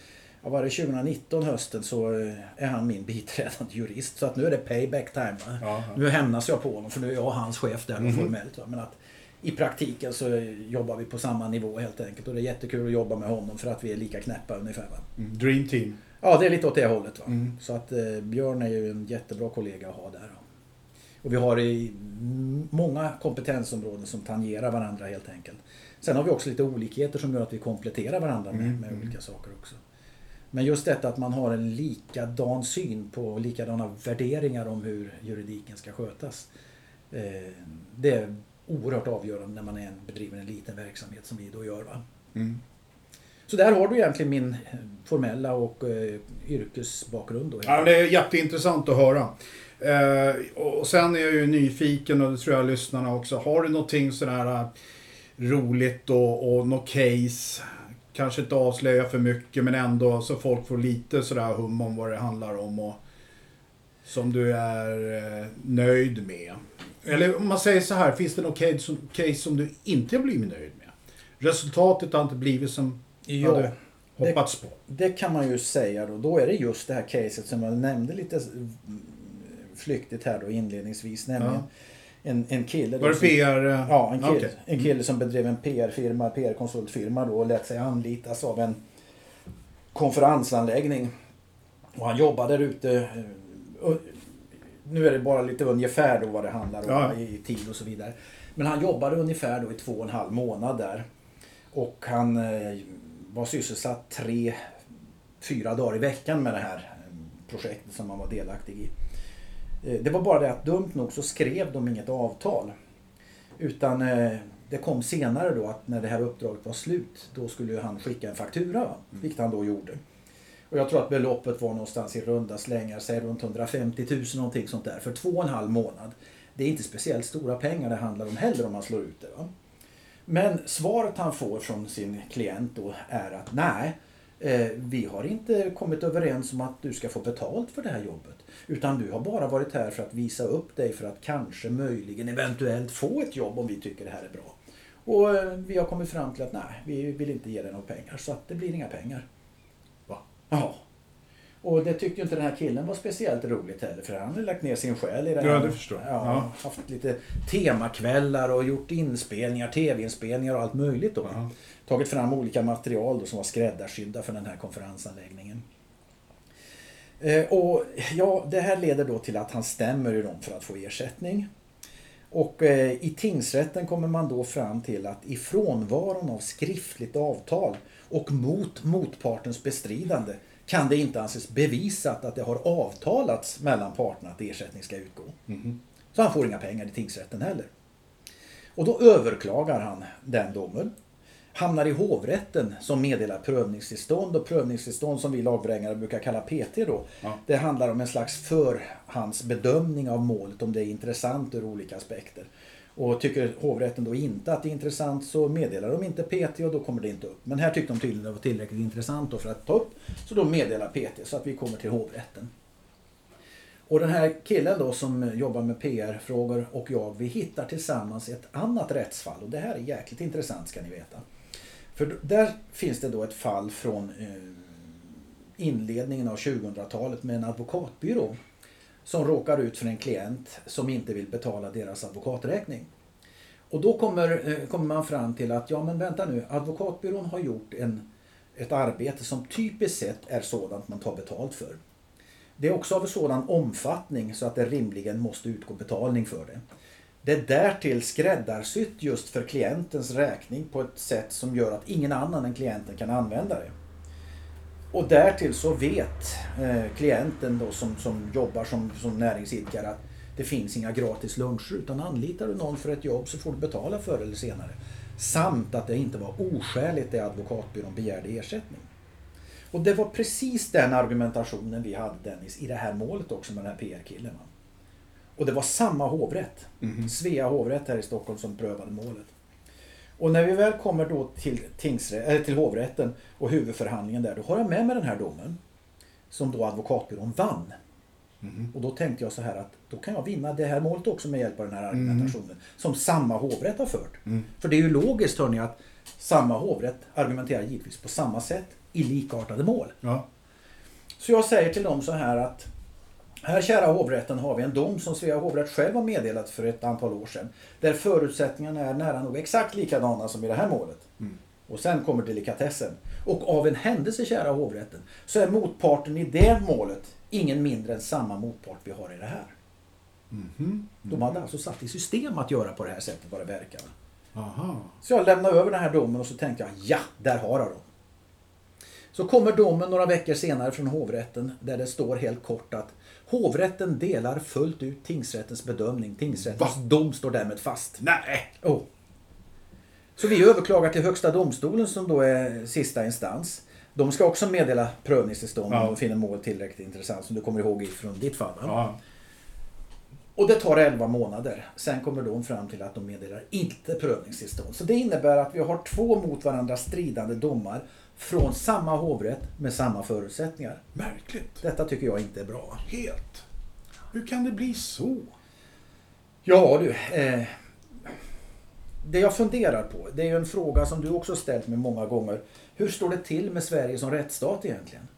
Ja, var det 2019 hösten så eh, är han min biträdande jurist. Så att nu är det payback time. Ja. Nu hämnas jag på honom för nu är jag hans chef där mm formellt. Va? Men att i praktiken så jobbar vi på samma nivå helt enkelt. Och det är jättekul att jobba med honom för att vi är lika knäppa ungefär. Va? Mm, Dream team. Ja, det är lite åt det hållet. Va? Mm. Så att eh, Björn är ju en jättebra kollega att ha där. va. Och vi har i många kompetensområden som tangerar varandra helt enkelt. Sen har vi också lite olikheter som gör att vi kompletterar varandra med, Mm, med mm. olika saker också. Men just detta att man har en likadan syn på likadana värderingar om hur juridiken ska skötas. Eh, det är oerhört avgörande när man är en, bedriver en liten verksamhet som vi då gör. Va? Mm. Så där har du egentligen min eh, formella och eh, yrkesbakgrund. Då. Ja, det är jätteintressant att höra. Eh, och sen är jag ju nyfiken och det tror jag lyssnarna också. Har du någonting sådär eh, roligt och, och något case? Kanske inte avslöja för mycket men ändå så folk får lite sådär hum om vad det handlar om och som du är eh, nöjd med. Eller om man säger så här, finns det något case som, case som du inte har blivit nöjd med? Resultatet har inte blivit som Ja, hade hoppats på. Det kan man ju säga då. Då är det just det här caset som jag nämnde lite flyktigt här då inledningsvis. Nämligen Ja. en, en kille. Var det som- PR? eh, Ja, en kille, okej. en kille som bedrev en PR-firma, PR-konsultfirma då och lät sig anlitas av en konferensanläggning. Och han jobbade där ute. eh, Nu är det bara lite ungefär då vad det handlar om Ja. i tid och så vidare. Men han jobbade ungefär då i två och en halv månad där. Och han eh, var sysselsatt tre, fyra dagar i veckan med det här projektet som han var delaktig i. Eh, Det var bara det att dumt nog så skrev de inget avtal. Utan eh, det kom senare då att när det här uppdraget var slut då skulle han skicka en faktura. va? Vilket han då gjorde. Och jag tror att beloppet var någonstans i runda slängar, säg runt 150 000 någonting sånt där. För två och en halv månad. Det är inte speciellt stora pengar det handlar om heller om man slår ut det. Va? Men svaret han får från sin klient då är att nej, eh, vi har inte kommit överens om att du ska få betalt för det här jobbet. Utan du har bara varit här för att visa upp dig för att kanske, möjligen, eventuellt få ett jobb om vi tycker det här är bra. Och eh, vi har kommit fram till att nej, vi vill inte ge dig några pengar. Så att det blir inga pengar. Va? Ja. Och det tyckte ju inte den här killen var speciellt roligt heller för han hade lagt ner sin själ i det här. Ja, det förstår jag. Ja, Ja. Haft lite temakvällar och gjort inspelningar, tv-inspelningar och allt möjligt då. Ja. Tagit fram olika material då som var skräddarsydda för den här konferensanläggningen. Eh, och ja, det här leder då till att han stämmer ju dem för att få ersättning. Och eh, i tingsrätten kommer man då fram till att i frånvaron av skriftligt avtal och mot motpartens bestridande kan det inte anses bevisat att det har avtalats mellan parterna att ersättning ska utgå. Mhm. Så han får inga pengar i tingsrätten heller. Och då överklagar han den domen. Hamnar i hovrätten som meddelar prövningstillstånd och prövningstillstånd som vi lagvrängare brukar kalla PT då. Ja. Det handlar om en slags förhandsbedömning av målet om det är intressant ur olika aspekter. Och tycker hovrätten då inte att det är intressant så meddelar de inte PT och då kommer det inte upp. Men här tyckte de tydligen det var tillräckligt intressant då för att ta upp. Så då meddelar PT så att vi kommer till hovrätten. Och den här killen då som jobbar med PR-frågor och jag, vi hittar tillsammans ett annat rättsfall. Och det här är jäkligt intressant ska ni veta. För där finns det då ett fall från eh, inledningen av 2000-talet med en advokatbyrå som råkar ut för en klient som inte vill betala deras advokaträkning. Och då kommer, eh, kommer man fram till att, ja men vänta nu, advokatbyrån har gjort en, ett arbete som typiskt sett är sådant man tar betalt för. Det är också av sådan omfattning så att det rimligen måste utgå betalning för det. Det är därtill skräddarsytt just för klientens räkning på ett sätt som gör att ingen annan än klienten kan använda det. Och därtill så vet eh, klienten då som, som jobbar som, som näringsidkare att det finns inga gratis luncher utan anlitar du någon för ett jobb så får du betala förr eller senare. Samt att det inte var oskäligt det advokatbyrån begärde ersättning. Och det var precis den argumentationen vi hade Dennis i det här målet också med den här PR-killen. Och det var samma hovrätt. Svea hovrätt här i Stockholm som prövade målet. Och när vi väl kommer då till, tingsrä- eller till hovrätten och huvudförhandlingen där, då har jag med mig den här domen. Som då advokatbyrån vann. Och då tänkte jag så här att då kan jag vinna det här målet också med hjälp av den här argumentationen. Som samma hovrätt har fört. För det är ju logiskt hörni att samma hovrätt argumenterar givetvis på samma sätt i likartade mål. Ja. Så jag säger till dem så här att här kära hovrätten har vi en dom som Svea hovrätt själv har meddelat för ett antal år sedan. Där förutsättningarna är nära nog exakt likadana som i det här målet. Och sen kommer delikatessen. Och av en händelse kära hovrätten så är motparten i det målet ingen mindre än samma motpart vi har i det här. De hade alltså satt i system att göra på det här sättet vad det verkar. Aha. Så jag lämnade över den här domen och så tänkte jag, ja, där har jag dem. Så kommer domen några veckor senare från hovrätten där det står helt kort att hovrätten delar fullt ut tingsrättens bedömning. Tingsrättens Va? dom står därmed fast. Nej! Oh. Så vi överklagar till Högsta domstolen som då är sista instans. De ska också meddela prövningstillstånd Ja. om de finner mål tillräckligt intressant som du kommer ihåg från ditt fall. Ja. Och det tar 11 månader. Sen kommer de fram till att de meddelar inte prövningstillstånd. Så det innebär att vi har två mot varandra stridande domar från samma hovrätt med samma förutsättningar. Märkligt. Detta tycker jag inte är bra. Helt. Hur kan det bli så? Ja du, eh, det jag funderar på, det är ju en fråga som du också ställt mig många gånger. Hur står det till med Sverige som rättsstat egentligen?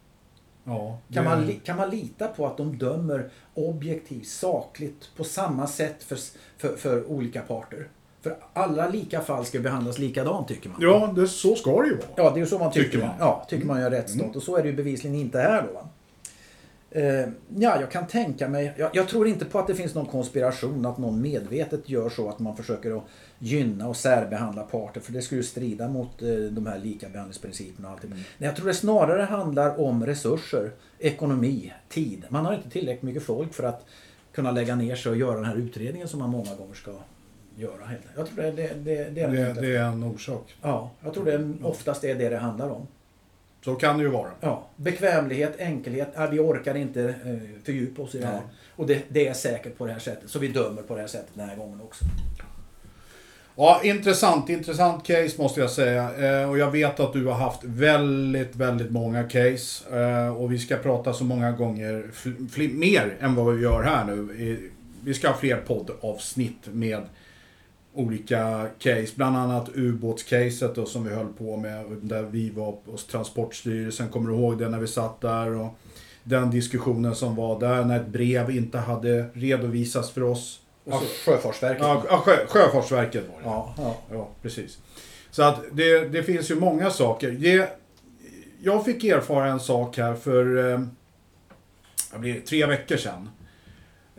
Ja, Kan det- man, li- kan man lita på att de dömer objektivt, sakligt, på samma sätt för, för, för olika parter? För alla lika fall ska behandlas likadant tycker man. Ja, det, så ska det ju vara. Ja, det är så man tycker. Tycker man. Ja, tycker man är rättsstat. Och så är det ju bevisligen inte här då. Eh, ja, jag kan tänka mig. Jag, jag tror inte på att det finns någon konspiration. Att någon medvetet gör så att man försöker att gynna och särbehandla parter. För det skulle ju strida mot eh, de här likabehandlingsprinciperna och allt det. Nej, jag tror det snarare handlar om resurser, ekonomi, tid. Man har inte tillräckligt mycket folk för att kunna lägga ner sig och göra den här utredningen som man många gånger ska göra. helt. Jag tror det, det, det, det är Det, det är en orsak. Ja, jag tror det oftast är det det handlar om. Så kan det ju vara. Ja, bekvämlighet, enkelhet. Ja, vi orkar inte eh, fördjupa oss i det här. Ja. Och det, det är säkert på det här sättet. Så vi dömer på det här sättet den här gången också. Ja, intressant, intressant case måste jag säga. Eh, och jag vet att du har haft väldigt, väldigt många case. Eh, och vi ska prata så många gånger mer än vad vi gör här nu. Vi ska ha fler poddavsnitt med olika case. Bland annat ubåtscaset då, som vi höll på med. Där vi var hos Transportstyrelsen. Kommer du ihåg det när vi satt där? Och den diskussionen som var där när ett brev inte hade redovisats för oss. Ja, Sjöfartsverket. ja, sjö, Sjöfartsverket var det. ja, ja. Ja, precis. Så att det, det finns ju många saker. Det, jag fick erfara en sak här för eh, blir tre veckor sedan.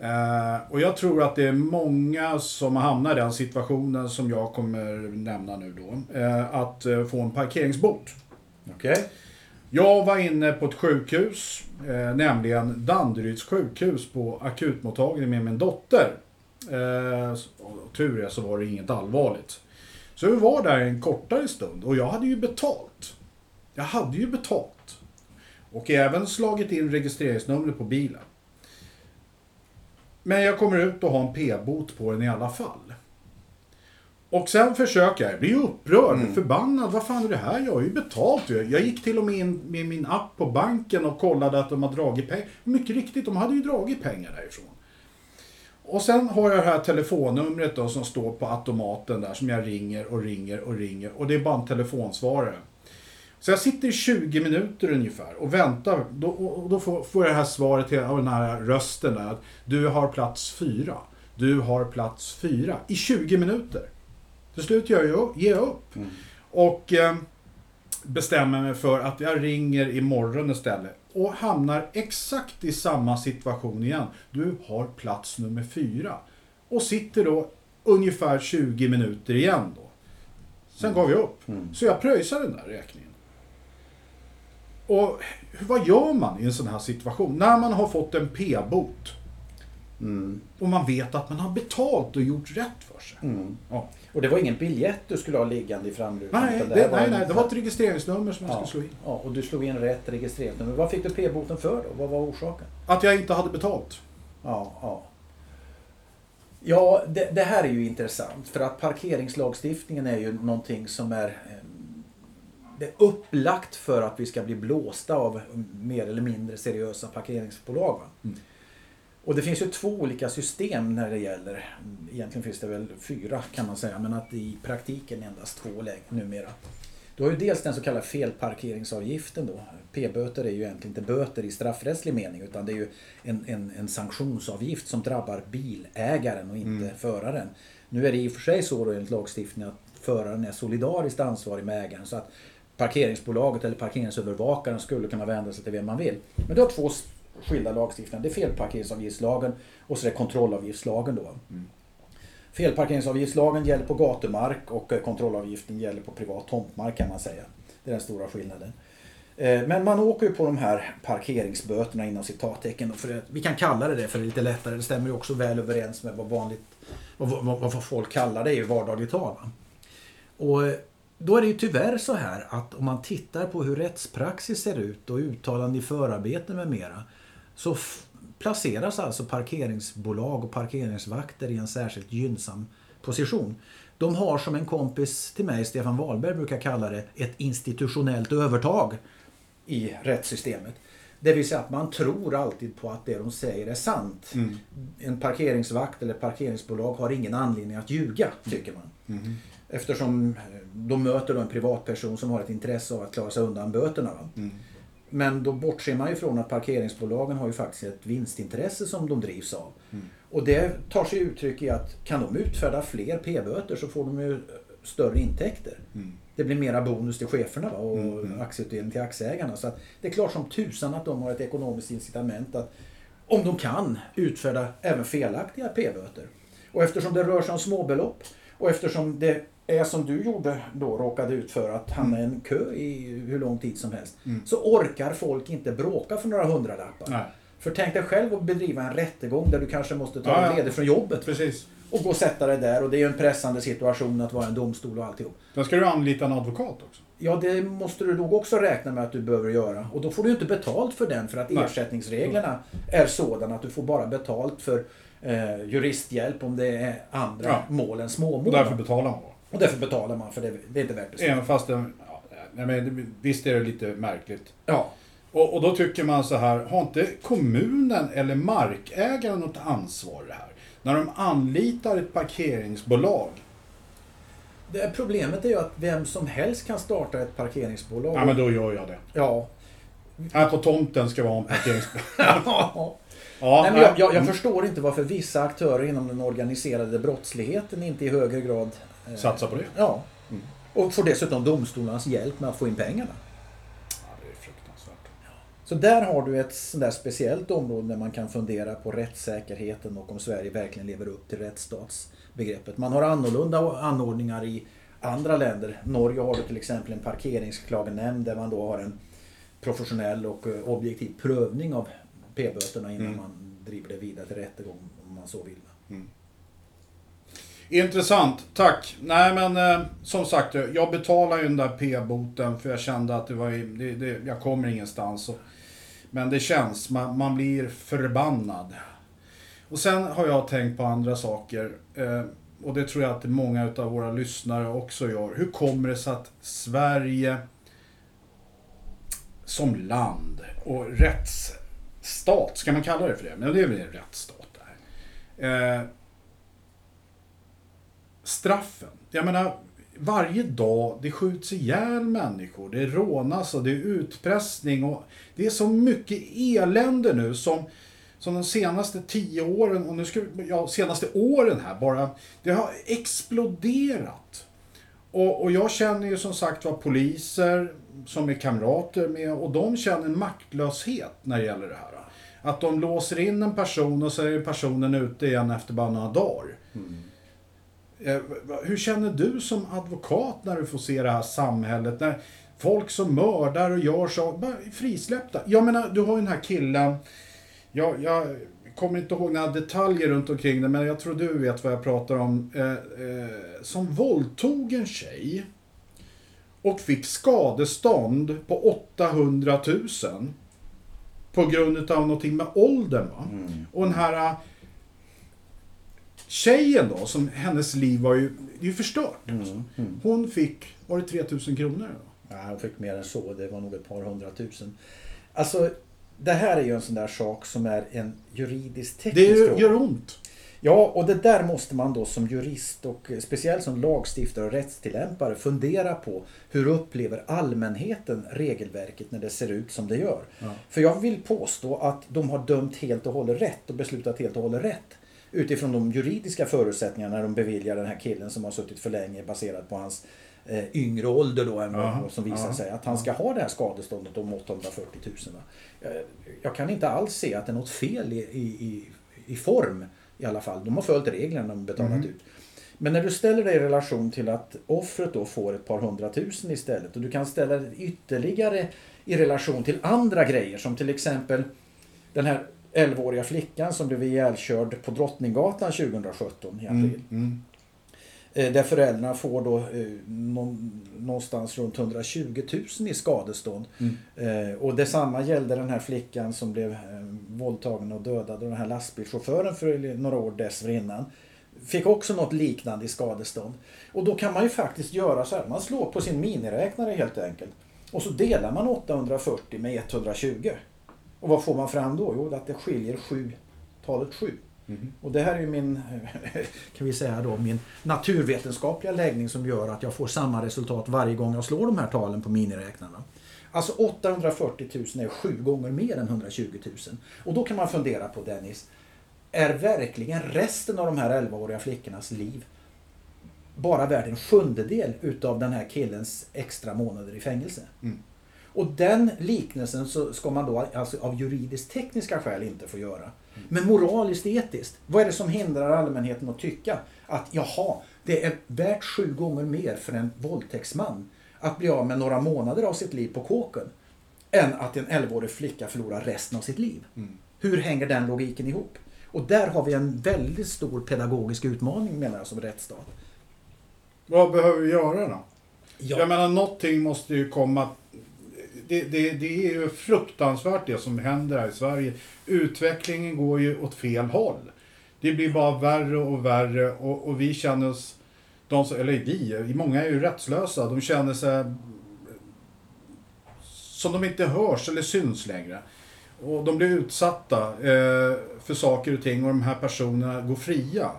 Eh, och jag tror att det är många som hamnar i den situationen som jag kommer nämna nu då. Eh, att eh, få en parkeringsbot. Okay. Jag var inne på ett sjukhus, eh, nämligen Danderyds sjukhus på akutmottagningen med min dotter. Eh, tur är så var det inget allvarligt. Så vi var där en kortare stund och jag hade ju betalt. Jag hade ju betalt. Och även slagit in registreringsnumret på bilen. Men jag kommer ut och har en p-bot på den i alla fall. Och sen försöker jag, jag blir upprörd, Mm. förbannad. Vad fan är det här? Jag har ju betalt ju. Jag gick till och med in med min app på banken och kollade att de har dragit pengar. Mycket riktigt, de hade ju dragit pengar därifrån. Och sen har jag det här telefonnumret då som står på automaten där som jag ringer och ringer och ringer. Och det är bara en telefonsvarare. Så jag sitter i 20 minuter ungefär och väntar. Då, och då får, får jag det här svaret av den här rösten där. Att du har plats fyra. Du har plats fyra. I 20 minuter. Till slut gör jag, ger jag upp. Och eh, bestämmer mig för att jag ringer imorgon istället. Och hamnar exakt i samma situation igen. Du har plats nummer fyra. Och sitter då ungefär 20 minuter igen då. Sen gav jag upp. Så jag pröjsar den där räkningen. Och vad gör man i en sån här situation? När man har fått en p-bot. Och man vet att man har betalt och gjort rätt för sig. Ja. Och det var ingen biljett du skulle ha liggande i framrutan? Nej, utan det, här nej, en- nej, det var ett registreringsnummer som jag ja, skulle slå in. ja, och du slog in rätt registreringsnummer. Vad fick du p-boten för då? Vad var orsaken? Att jag inte hade betalt. Ja, ja. Ja, det, det här är ju intressant för att parkeringslagstiftningen är ju någonting som är, eh, det är upplagt för att vi ska bli blåsta av mer eller mindre seriösa parkeringsbolag. Va? Och det finns ju två olika system när det gäller, egentligen finns det väl fyra kan man säga, men att i praktiken endast två lägen numera. Du har ju dels den så kallade felparkeringsavgiften då. P-böter är ju egentligen inte böter i straffrättslig mening utan det är ju en, en, en sanktionsavgift som drabbar bilägaren och inte föraren. Nu är det i och för sig så då enligt lagstiftningen att föraren är solidariskt ansvarig med ägaren så att parkeringsbolaget eller parkeringsövervakaren skulle kunna vända sig till vem man vill. Men du har två skilda lagstiftningar. Det är felparkeringsavgiftslagen och så är det kontrollavgiftslagen då. Felparkeringsavgiftslagen gäller på gatumark och eh, kontrollavgiften gäller på privat tomtmark kan man säga. Det är den stora skillnaden. Eh, Men man åker ju på de här parkeringsböterna inom citattecken. För att- vi kan kalla det det för det är lite lättare. Det stämmer ju också väl överens med vad vanligt vad, vad, vad folk kallar det i vardagligt tal. Och eh, då är det ju tyvärr så här att om man tittar på hur rättspraxis ser ut och uttalande i förarbeten med mera så placeras alltså parkeringsbolag och parkeringsvakter i en särskilt gynnsam position. De har som en kompis till mig, Stefan Wahlberg brukar kalla det, ett institutionellt övertag i rättssystemet. Det vill säga att man tror alltid på att det de säger är sant. En parkeringsvakt eller parkeringsbolag har ingen anledning att ljuga, tycker man. Eftersom de möter då en privatperson som har ett intresse av att klara sig undan böterna. Va? Men då bortser man ju från att parkeringsbolagen har ju faktiskt ett vinstintresse som de drivs av. Och det tar sig uttryck i att kan de utfärda fler p-böter så får de ju större intäkter. Det blir mera bonus till cheferna va? och aktieutdelning till aktieägarna. Så det är klart som tusan att de har ett ekonomiskt incitament att om de kan utfärda även felaktiga p-böter. Och eftersom det rör sig om småbelopp och eftersom det är som du gjorde då, råkade ut för att hamna i en kö i hur lång tid som helst. Så orkar folk inte bråka för några hundralappar. Nej. För tänk dig själv att bedriva en rättegång där du kanske måste ta Ja, dig ledigt från jobbet. Precis. Och gå och sätta dig där och det är ju en pressande situation att vara en domstol och alltihop. Då ska du anlita en advokat också. Ja, det måste du nog också räkna med att du behöver göra. Och då får du inte betalt för den för att Nej. ersättningsreglerna är sådana att du får bara betalt för eh, juristhjälp om det är andra Ja. mål än småmål. Och därför betalar man. och därför betalar man för det, det är inte värt det. Även fast det, ja, men visst är det lite märkligt. Ja. Och, och då tycker man så här, har inte kommunen eller markägaren något ansvar i det här? När de anlitar ett parkeringsbolag. Det problemet är ju att vem som helst kan starta ett parkeringsbolag. Ja men då gör jag det. Ja. Här på tomten ska vara en parkeringsbolag. (laughs) ja. Ja, Nej, men jag, jag, jag mm. förstår inte varför vissa aktörer inom den organiserade brottsligheten inte i högre grad eh, Satsa på det. Ja. Och får dessutom domstolarnas hjälp med att få in pengarna. Ja, det är fruktansvärt. Så där har du ett sånt där speciellt område där man kan fundera på rättssäkerheten och om Sverige verkligen lever upp till rättsstatsbegreppet. Man har annorlunda anordningar i andra länder. Norge har du till exempel en parkeringsklagenämnd där man då har en professionell och eh, objektiv prövning av p-böterna innan man driver det vidare till rättegång om man så vill. Intressant, tack. Nej men eh, som sagt, jag betalar ju den där p-boten för jag kände att det var, det, det, jag kommer ingenstans. Och, men det känns, man, man blir förbannad. Och sen har jag tänkt på andra saker. Eh, och det tror jag att många av våra lyssnare också gör. Hur kommer det sig att Sverige som land och stat, ska man kalla det för det? Men det är väl en rättsstat där. Eh, straffen. Jag menar, varje dag det skjuts ihjäl människor, det rånas och det är utpressning och det är så mycket elände nu som, som de senaste tio åren, och nu ska ja, senaste åren här bara, det har exploderat. Och, och jag känner ju som sagt var poliser som är kamrater med och de känner maktlöshet när det gäller det här. Att de låser in en person och så är personen ute igen efter bara några dagar. Eh, va- Hur känner du som advokat när du får se det här samhället? När folk som mördar och gör så, bara frisläppta. Jag menar, du har ju den här killen. Jag, jag kommer inte ihåg några detaljer runt omkring det, men jag tror du vet vad jag pratar om. Eh, eh, som våldtog en tjej och fick skadestånd på 800 000 på grund av någonting med åldern. Va? Och den här äh, tjejen då, som hennes liv var ju, det ju förstört. alltså. Hon fick, var det 3000 kronor? Då? Ja, hon fick mer än så. Det var nog ett par hundratusen. Alltså, det här är ju en sån där sak som är en juridisk Det teknisk gör- fråga. gör ont. Ja, och det där måste man då som jurist och speciellt som lagstiftare och rättstillämpare fundera på. Hur upplever allmänheten regelverket när det ser ut som det gör? Ja. För jag vill påstå att de har dömt helt och hållet rätt och beslutat helt och hållet rätt. Utifrån de juridiska förutsättningarna när de beviljar den här killen som har suttit för länge baserat på hans eh, yngre ålder då än Ja, som visar ja. sig. Att han ska ha det här skadeståndet om 840 000. Va? Jag, jag kan inte alls se att det är något fel i, i, i, i form i alla fall. De har följt reglerna de betalat Mm. ut. Men när du ställer det i relation till att offret då får ett par hundratusen istället och du kan ställa det ytterligare i relation till andra grejer som till exempel den här 11-åriga flickan som blev ihjälkörd på Drottninggatan 2017 i april. Mm, mm. Eh, Där föräldrarna får då eh, någon, någonstans runt 120 000 i skadestånd. Eh, och detsamma gällde den här flickan som blev våldtagen och dödad. Och den här lastbilschauffören för några år dessförinnan. Fick också något liknande i skadestånd. Och då kan man ju faktiskt göra så här. Man slår på sin miniräknare helt enkelt. Och så delar man 840 med 120. Och vad får man fram då? Jo, att det skiljer sju, talet 7. Och det här är min, (laughs) kan vi säga då, min naturvetenskapliga läggning som gör att jag får samma resultat varje gång jag slår de här talen på miniräknarna. Alltså 840 000 är sju gånger mer än 120 000. Och då kan man fundera på Dennis, är verkligen resten av de här 11-åriga flickornas liv bara värd en sjundedel utav den här killens extra månader i fängelse? Och den liknelsen så ska man då alltså av juridiskt tekniska skäl inte få göra. Men moraliskt etiskt, vad är det som hindrar allmänheten att tycka att jaha, det är värt sju gånger mer för en våldtäktsman att bli av med några månader av sitt liv på kåken än att en 11-årig flicka förlorar resten av sitt liv. Hur hänger den logiken ihop? Och där har vi en väldigt stor pedagogisk utmaning menar jag som rättsstat. Vad behöver vi göra då? Ja. Jag menar, någonting måste ju komma. Det, det, det är ju fruktansvärt det som händer här i Sverige. Utvecklingen går ju åt fel håll. Det blir bara värre och värre och, och vi känner oss, de som, eller vi, många är ju rättslösa. De känner sig som de inte hörs eller syns längre. Och de blir utsatta eh, för saker och ting och de här personerna går fria.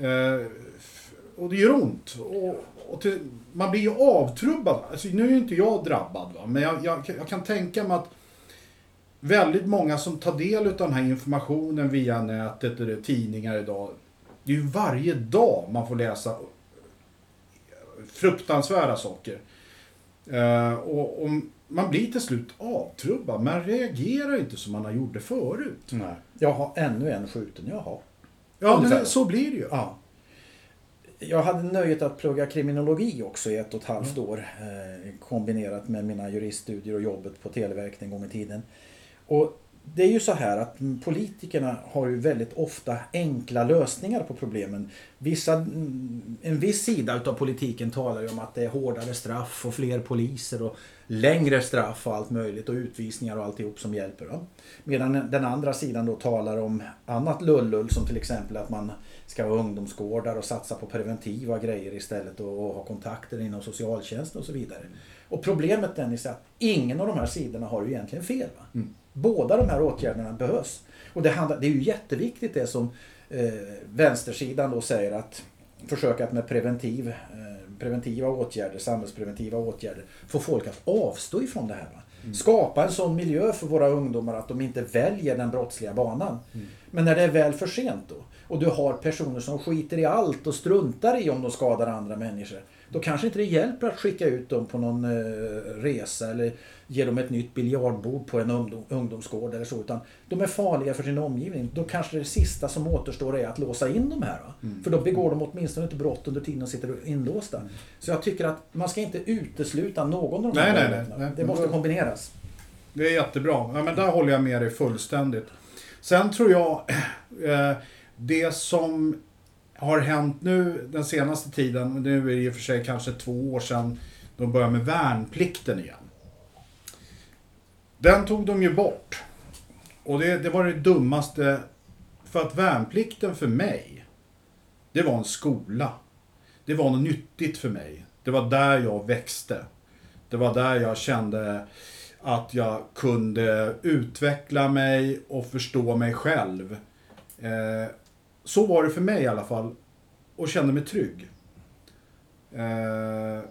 Eh, f- och det gör ont. Och, och till, man blir ju avtrubbad. Alltså, nu är ju inte jag drabbad, va? men jag, jag, jag kan tänka mig att väldigt många som tar del av den här informationen via nätet eller tidningar idag. Det är ju varje dag man får läsa fruktansvärda saker. Eh, och, och man blir till slut avtrubbad. Man reagerar inte som man det förut. Nej. Jag har ännu en skjuten, jaha. Ja, men så blir det ju. Ja. Jag hade nöjet att plugga kriminologi också i ett och ett halvt Mm. år. Eh, kombinerat med mina juriststudier och jobbet på Televerket en gång i tiden. Och det är ju så här att politikerna har ju väldigt ofta enkla lösningar på problemen. Vissa, mm, en viss sida utav politiken talar ju om att det är hårdare straff och fler poliser och längre straff och allt möjligt och utvisningar och alltihop som hjälper. Medan den andra sidan då talar om annat lullull som till exempel att man ska ha ungdomsgårdar och satsa på preventiva grejer istället och, och ha kontakter inom socialtjänsten och så vidare. Och problemet Dennis är att ingen av de här sidorna har ju egentligen fel. Mm. Båda de här åtgärderna behövs. Och det, handlar, det är ju jätteviktigt det som eh, vänstersidan då säger att försöka att med preventiv, eh, preventiva åtgärder, samhällspreventiva åtgärder, få folk att avstå ifrån det här. Va? Skapa en sån miljö för våra ungdomar att de inte väljer den brottsliga banan. Men när det är väl för sent då och du har personer som skiter i allt och struntar i om de skadar andra människor. Då kanske inte det hjälper att skicka ut dem på någon eh, resa eller ge dem ett nytt biljardbord på en ungdom, ungdomsgård eller så. Utan de är farliga för sin omgivning. Då kanske det sista som återstår är att låsa in de här. Va? För då begår de åtminstone inte brott under tiden de sitter inlåsta. Så jag tycker att man ska inte utesluta någon av de här Nej, nej, nej, nej. Det måste kombineras. Det är jättebra. Ja, men där håller jag med dig fullständigt. Sen tror jag, (clears throat) eh, det som har hänt nu den senaste tiden, nu är det i och för sig kanske två år sedan de började med värnplikten igen. Den tog de ju bort. Och det, det var det dummaste. För att värnplikten för mig, det var en skola. Det var något nyttigt för mig. Det var där jag växte. Det var där jag kände att jag kunde utveckla mig och förstå mig själv. Eh, så var det för mig i alla fall. Och kände mig trygg. Eh,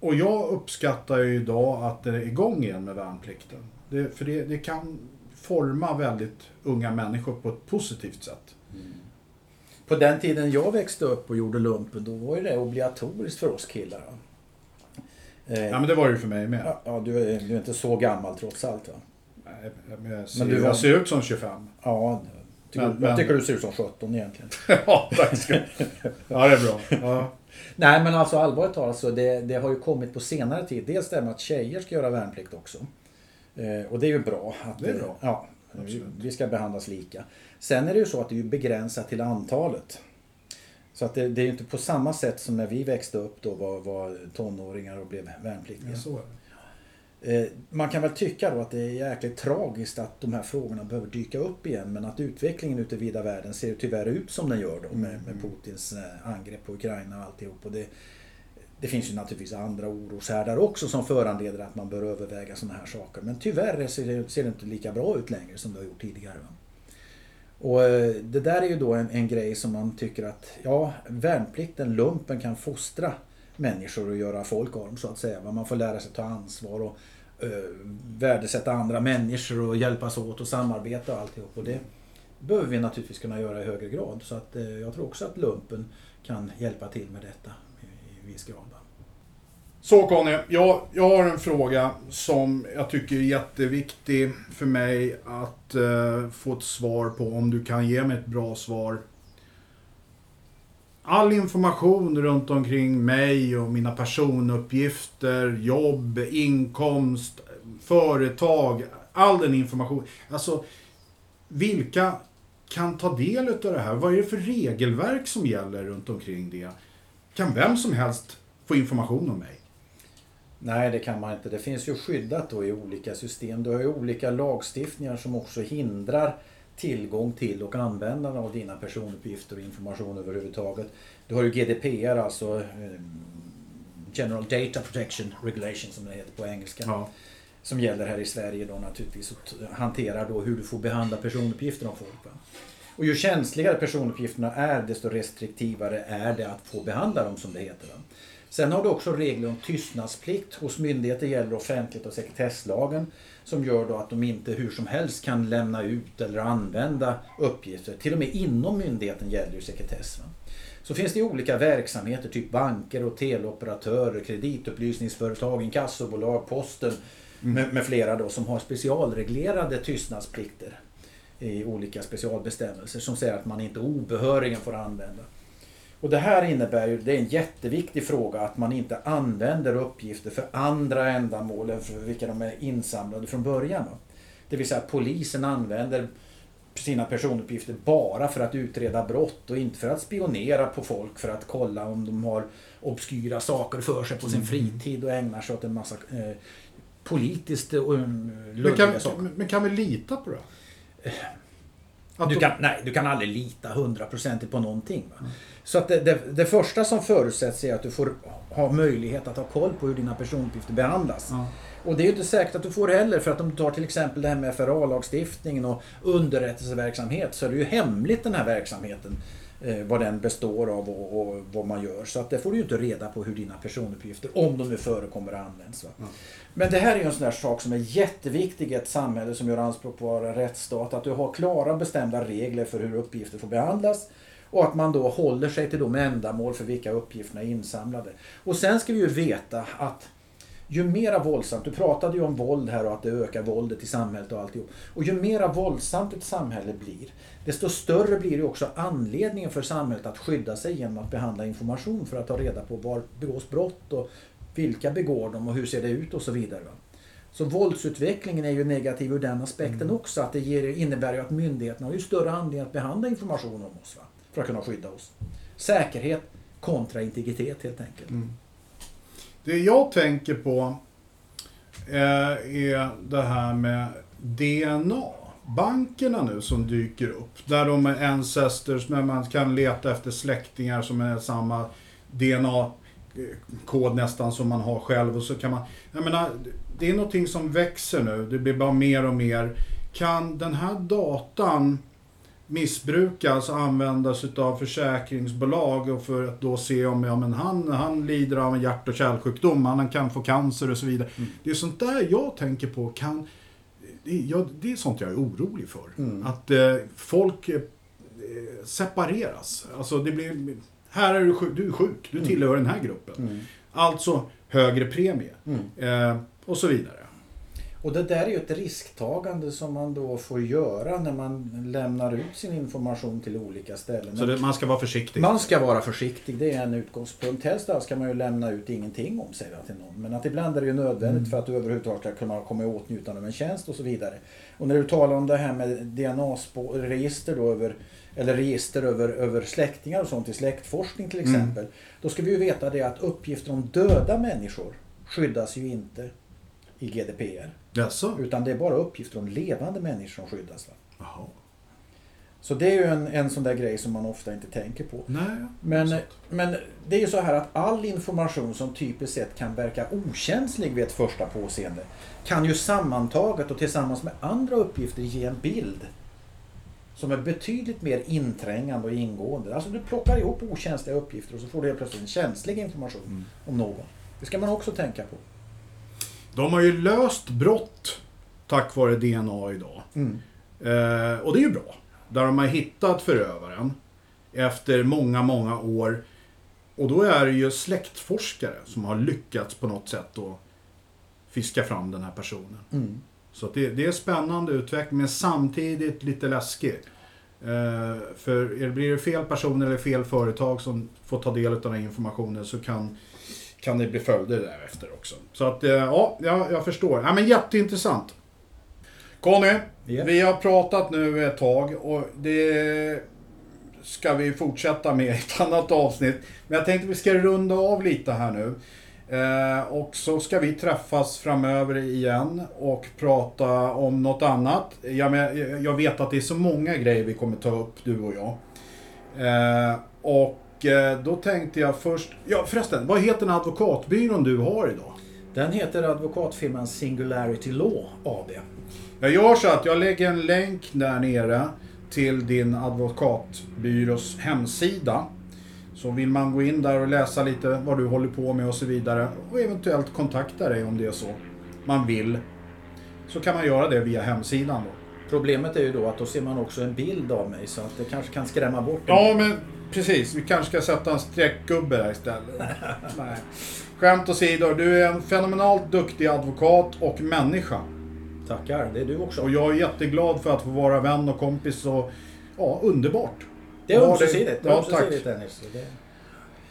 och jag uppskattar ju idag att det är igång igen med värnplikten. Det, för det, det kan forma väldigt unga människor på ett positivt sätt. På den tiden jag växte upp och gjorde lumpen, då var det obligatoriskt för oss killar. Eh, Ja men det var det ju för mig med. ja, ja, du, är, du är inte så gammal trots allt va? Nej, men jag, ser, Men du var- jag ser ut som 25. Ja, tycker, Men- jag men- tycker du ser ut som 17 egentligen. (laughs) ja, tack ska Ja, det är bra. Ja. (laughs) Nej men alltså allvarligt talat så det, det har ju kommit på senare tid. Dels det med att tjejer ska göra värnplikt också. Eh, och det är ju bra. Att, Det är bra. Ja, vi, Absolut. vi ska behandlas lika. Sen är det ju så att det är begränsat till antalet. Så att det, det är ju inte på samma sätt som när vi växte upp då var, var tonåringar och blev värnpliktiga. Ja, så är det. Eh, Man kan väl tycka då att det är jäkligt tragiskt att de här frågorna behöver dyka upp igen men att utvecklingen ute i vida världen ser tyvärr ut som den gör då med, med Putins eh, angrepp på Ukraina och alltihop. Och det, det finns ju naturligtvis andra oroshärdar också som föranleder att man bör överväga sådana här saker. Men tyvärr ser det, ser det inte lika bra ut längre som det har gjort tidigare. Va? Och eh, det där är ju då en, en grej som man tycker att ja, värnplikten, lumpen kan fostra människor och göra folk av dem så att säga. Man får lära sig ta ansvar och Eh, värdesätta andra människor och hjälpas åt och samarbeta och alltihop. Och det behöver vi naturligtvis kunna göra i högre grad. Så att eh, jag tror också att lumpen kan hjälpa till med detta i, viss grad. Så Conny, jag, jag har en fråga som jag tycker är jätteviktig för mig att eh, få ett svar på. Om du kan ge mig ett bra svar. All information runt omkring mig och mina personuppgifter, jobb, inkomst, företag. All den information. Alltså, vilka kan ta del av det här? Vad är det för regelverk som gäller runt omkring det? Kan vem som helst få information om mig? Nej, det kan man inte. Det finns ju skyddat då i olika system. Du har ju olika lagstiftningar som också hindrar tillgång till och användande av dina personuppgifter och information överhuvudtaget. Du har ju GDPR, alltså eh, General Data Protection Regulation som det heter på engelska. Ja. Som gäller här i Sverige då naturligtvis och hanterar då hur du får behandla personuppgifter om folk. Va? Och ju känsligare personuppgifterna är desto restriktivare är det att få behandla dem som det heter. Va? Sen har du också regler om tystnadsplikt. Hos myndigheter gäller offentlighet och sekretesslagen som gör då att de inte hur som helst kan lämna ut eller använda uppgifter. Till och med inom myndigheten gäller ju sekretess. Va? Så finns det olika verksamheter, typ banker och teleoperatörer, kreditupplysningsföretag, inkassobolag, posten med, med flera då som har specialreglerade tystnadsplikter i olika specialbestämmelser som säger att man inte obehörigen får använda. Och det här innebär ju, det är en jätteviktig fråga, att man inte använder uppgifter för andra ändamål än för vilka de är insamlade från början. Det vill säga att polisen använder sina personuppgifter bara för att utreda brott och inte för att spionera på folk för att kolla om de har obskyra saker för sig på sin fritid och ägnar sig åt en massa eh, politiskt och Men luddiga saker. men kan vi lita på det? Att Du kan, nej, du kan aldrig lita hundraprocentigt på någonting. Va? Så att det, det, det första som förutsätts är att du får ha möjlighet att ha koll på hur dina personuppgifter behandlas. Ja. Och det är ju inte säkert att du får heller för att om du tar till exempel det här med FRA-lagstiftningen och underrättelseverksamhet så är det ju hemligt den här verksamheten. Eh, vad den består av och, och vad man gör. Så att det får du ju inte reda på hur dina personuppgifter, om de nu förekommer, används. Va? Men det här är ju en sån där sak som är jätteviktig i ett samhälle som gör anspråk på att vara en rättsstat. Att du har klara bestämda regler för hur uppgifter får behandlas. Och att man då håller sig till de ändamål för vilka uppgifterna är insamlade. Och sen ska vi ju veta att ju mera våldsamt, du pratade ju om våld här och att det ökar våldet i samhället och alltihop. Och ju mera våldsamt ett samhälle blir, desto större blir ju också anledningen för samhället att skydda sig genom att behandla information för att ta reda på var begås brott och vilka begår dem och hur ser det ut och så vidare. Så våldsutvecklingen är ju negativ ur den aspekten också. Att det ger, innebär ju att myndigheterna har ju större anledning att behandla information om oss. Va? För att kunna skydda oss. Säkerhet kontra integritet helt enkelt. Det jag tänker på eh, är det här med DNA. Bankerna nu som dyker upp. Där de är ancestors, när man kan leta efter släktingar som är samma DNA-kod nästan som man har själv. Och så kan man, jag menar, det är någonting som växer nu. Det blir bara mer och mer. Kan den här datan missbrukas och användas utav försäkringsbolag och för att då se om ja, men han, han lider av en hjärt och kärlsjukdom, han kan få cancer och så vidare. Det är sånt där jag tänker på kan... Det är, jag, det är sånt jag är orolig för. Att eh, folk eh, separeras. Alltså det blir... Här är du sjuk, du är sjuk, du tillhör den här gruppen. Alltså högre premie. Eh, och så vidare. Och det där är ju ett risktagande som man då får göra när man lämnar ut sin information till olika ställen. Så det, man ska vara försiktig. Man ska vara försiktig, det är en utgångspunkt. Helst ska man ju lämna ut ingenting om sig till någon. Men att ibland är det ju nödvändigt för att du överhuvudtaget ska kunna komma i åtnjutande av en tjänst och så vidare. Och när du talar om det här med DNA-register då över eller register över, över släktingar och sånt i släktforskning till exempel. Då ska vi ju veta det att uppgifter om döda människor skyddas ju inte i GDPR. Jaså? Utan det är bara uppgifter om levande människor som skyddas. Va? Jaha. Så det är ju en, en sån där grej som man ofta inte tänker på. Nej. Men, men det är ju så här att all information som typiskt sett kan verka okänslig vid ett första påseende kan ju sammantaget och tillsammans med andra uppgifter ge en bild som är betydligt mer inträngande och ingående. Alltså du plockar ihop okänsliga uppgifter och så får du helt plötsligt en känslig information om någon. Det ska man också tänka på. De har ju löst brott tack vare DNA idag. Eh, och det är ju bra. Där de har hittat förövaren efter många, många år. Och då är det ju släktforskare som har lyckats på något sätt att fiska fram den här personen. Så att det, det är spännande utveckling, men samtidigt lite läskig. Eh, för blir det fel person eller fel företag som får ta del av den här informationen så kan, kan det bli följder därefter också. Så att, eh, ja, jag, jag förstår. Ja, men jätteintressant. Conny, Ja. vi har pratat nu ett tag och det ska vi fortsätta med i ett (laughs) annat avsnitt. Men jag tänkte vi ska runda av lite här nu. Eh, och så ska vi träffas framöver igen och prata om något annat. Jag, men, jag vet att det är så många grejer vi kommer ta upp, du och jag. Eh, och eh, då tänkte jag först... Ja förresten, vad heter den advokatbyrån du har idag? Den heter advokatfirman Singularity Law AB. Jag gör så att jag lägger en länk där nere till din advokatbyrås hemsida. Så vill man gå in där och läsa lite vad du håller på med och så vidare och eventuellt kontakta dig om det är så man vill. Så kan man göra det via hemsidan då. Problemet är ju då att då ser man också en bild av mig så att det kanske kan skrämma bort en Ja, men precis. Vi kanske ska sätta en streckgubbe där istället. (laughs) Nej. Skämt åsido, du är en fenomenalt duktig advokat och människa. Tackar, det är du också. Och jag är jätteglad för att få vara vän och kompis och ja, underbart. Det är ömsesidigt. Ja, ömsesidigt tack. Dennis. Det-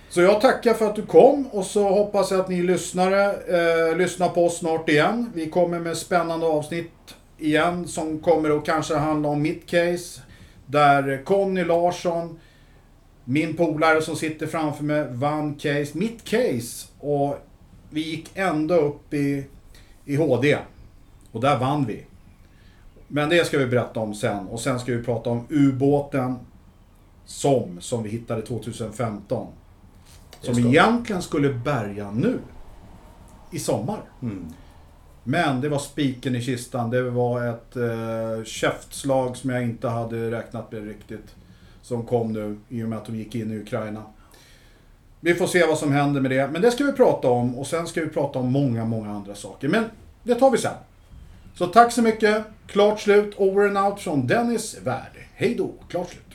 Så jag tackar för att du kom och så hoppas jag att ni lyssnare eh, lyssnar på oss snart igen. Vi kommer med spännande avsnitt igen som kommer att kanske handla om mitt case. Där Conny Larsson, min polare som sitter framför mig, vann case, mitt case. Och vi gick ända upp i, i HD. Och där vann vi. Men det ska vi berätta om sen. Och sen ska vi prata om ubåten SOM, som vi hittade 2015. Som egentligen skulle bärga nu. I sommar. Mm. Men det var spiken i kistan. Det var ett eh, käftslag som jag inte hade räknat med riktigt. Som kom nu i och med att de gick in i Ukraina. Vi får se vad som händer med det. Men det ska vi prata om. Och sen ska vi prata om många, många andra saker. Men det tar vi sen. Så tack så mycket. Klart slut. Over and out från Dennis Värd. Hej då. Klart slut.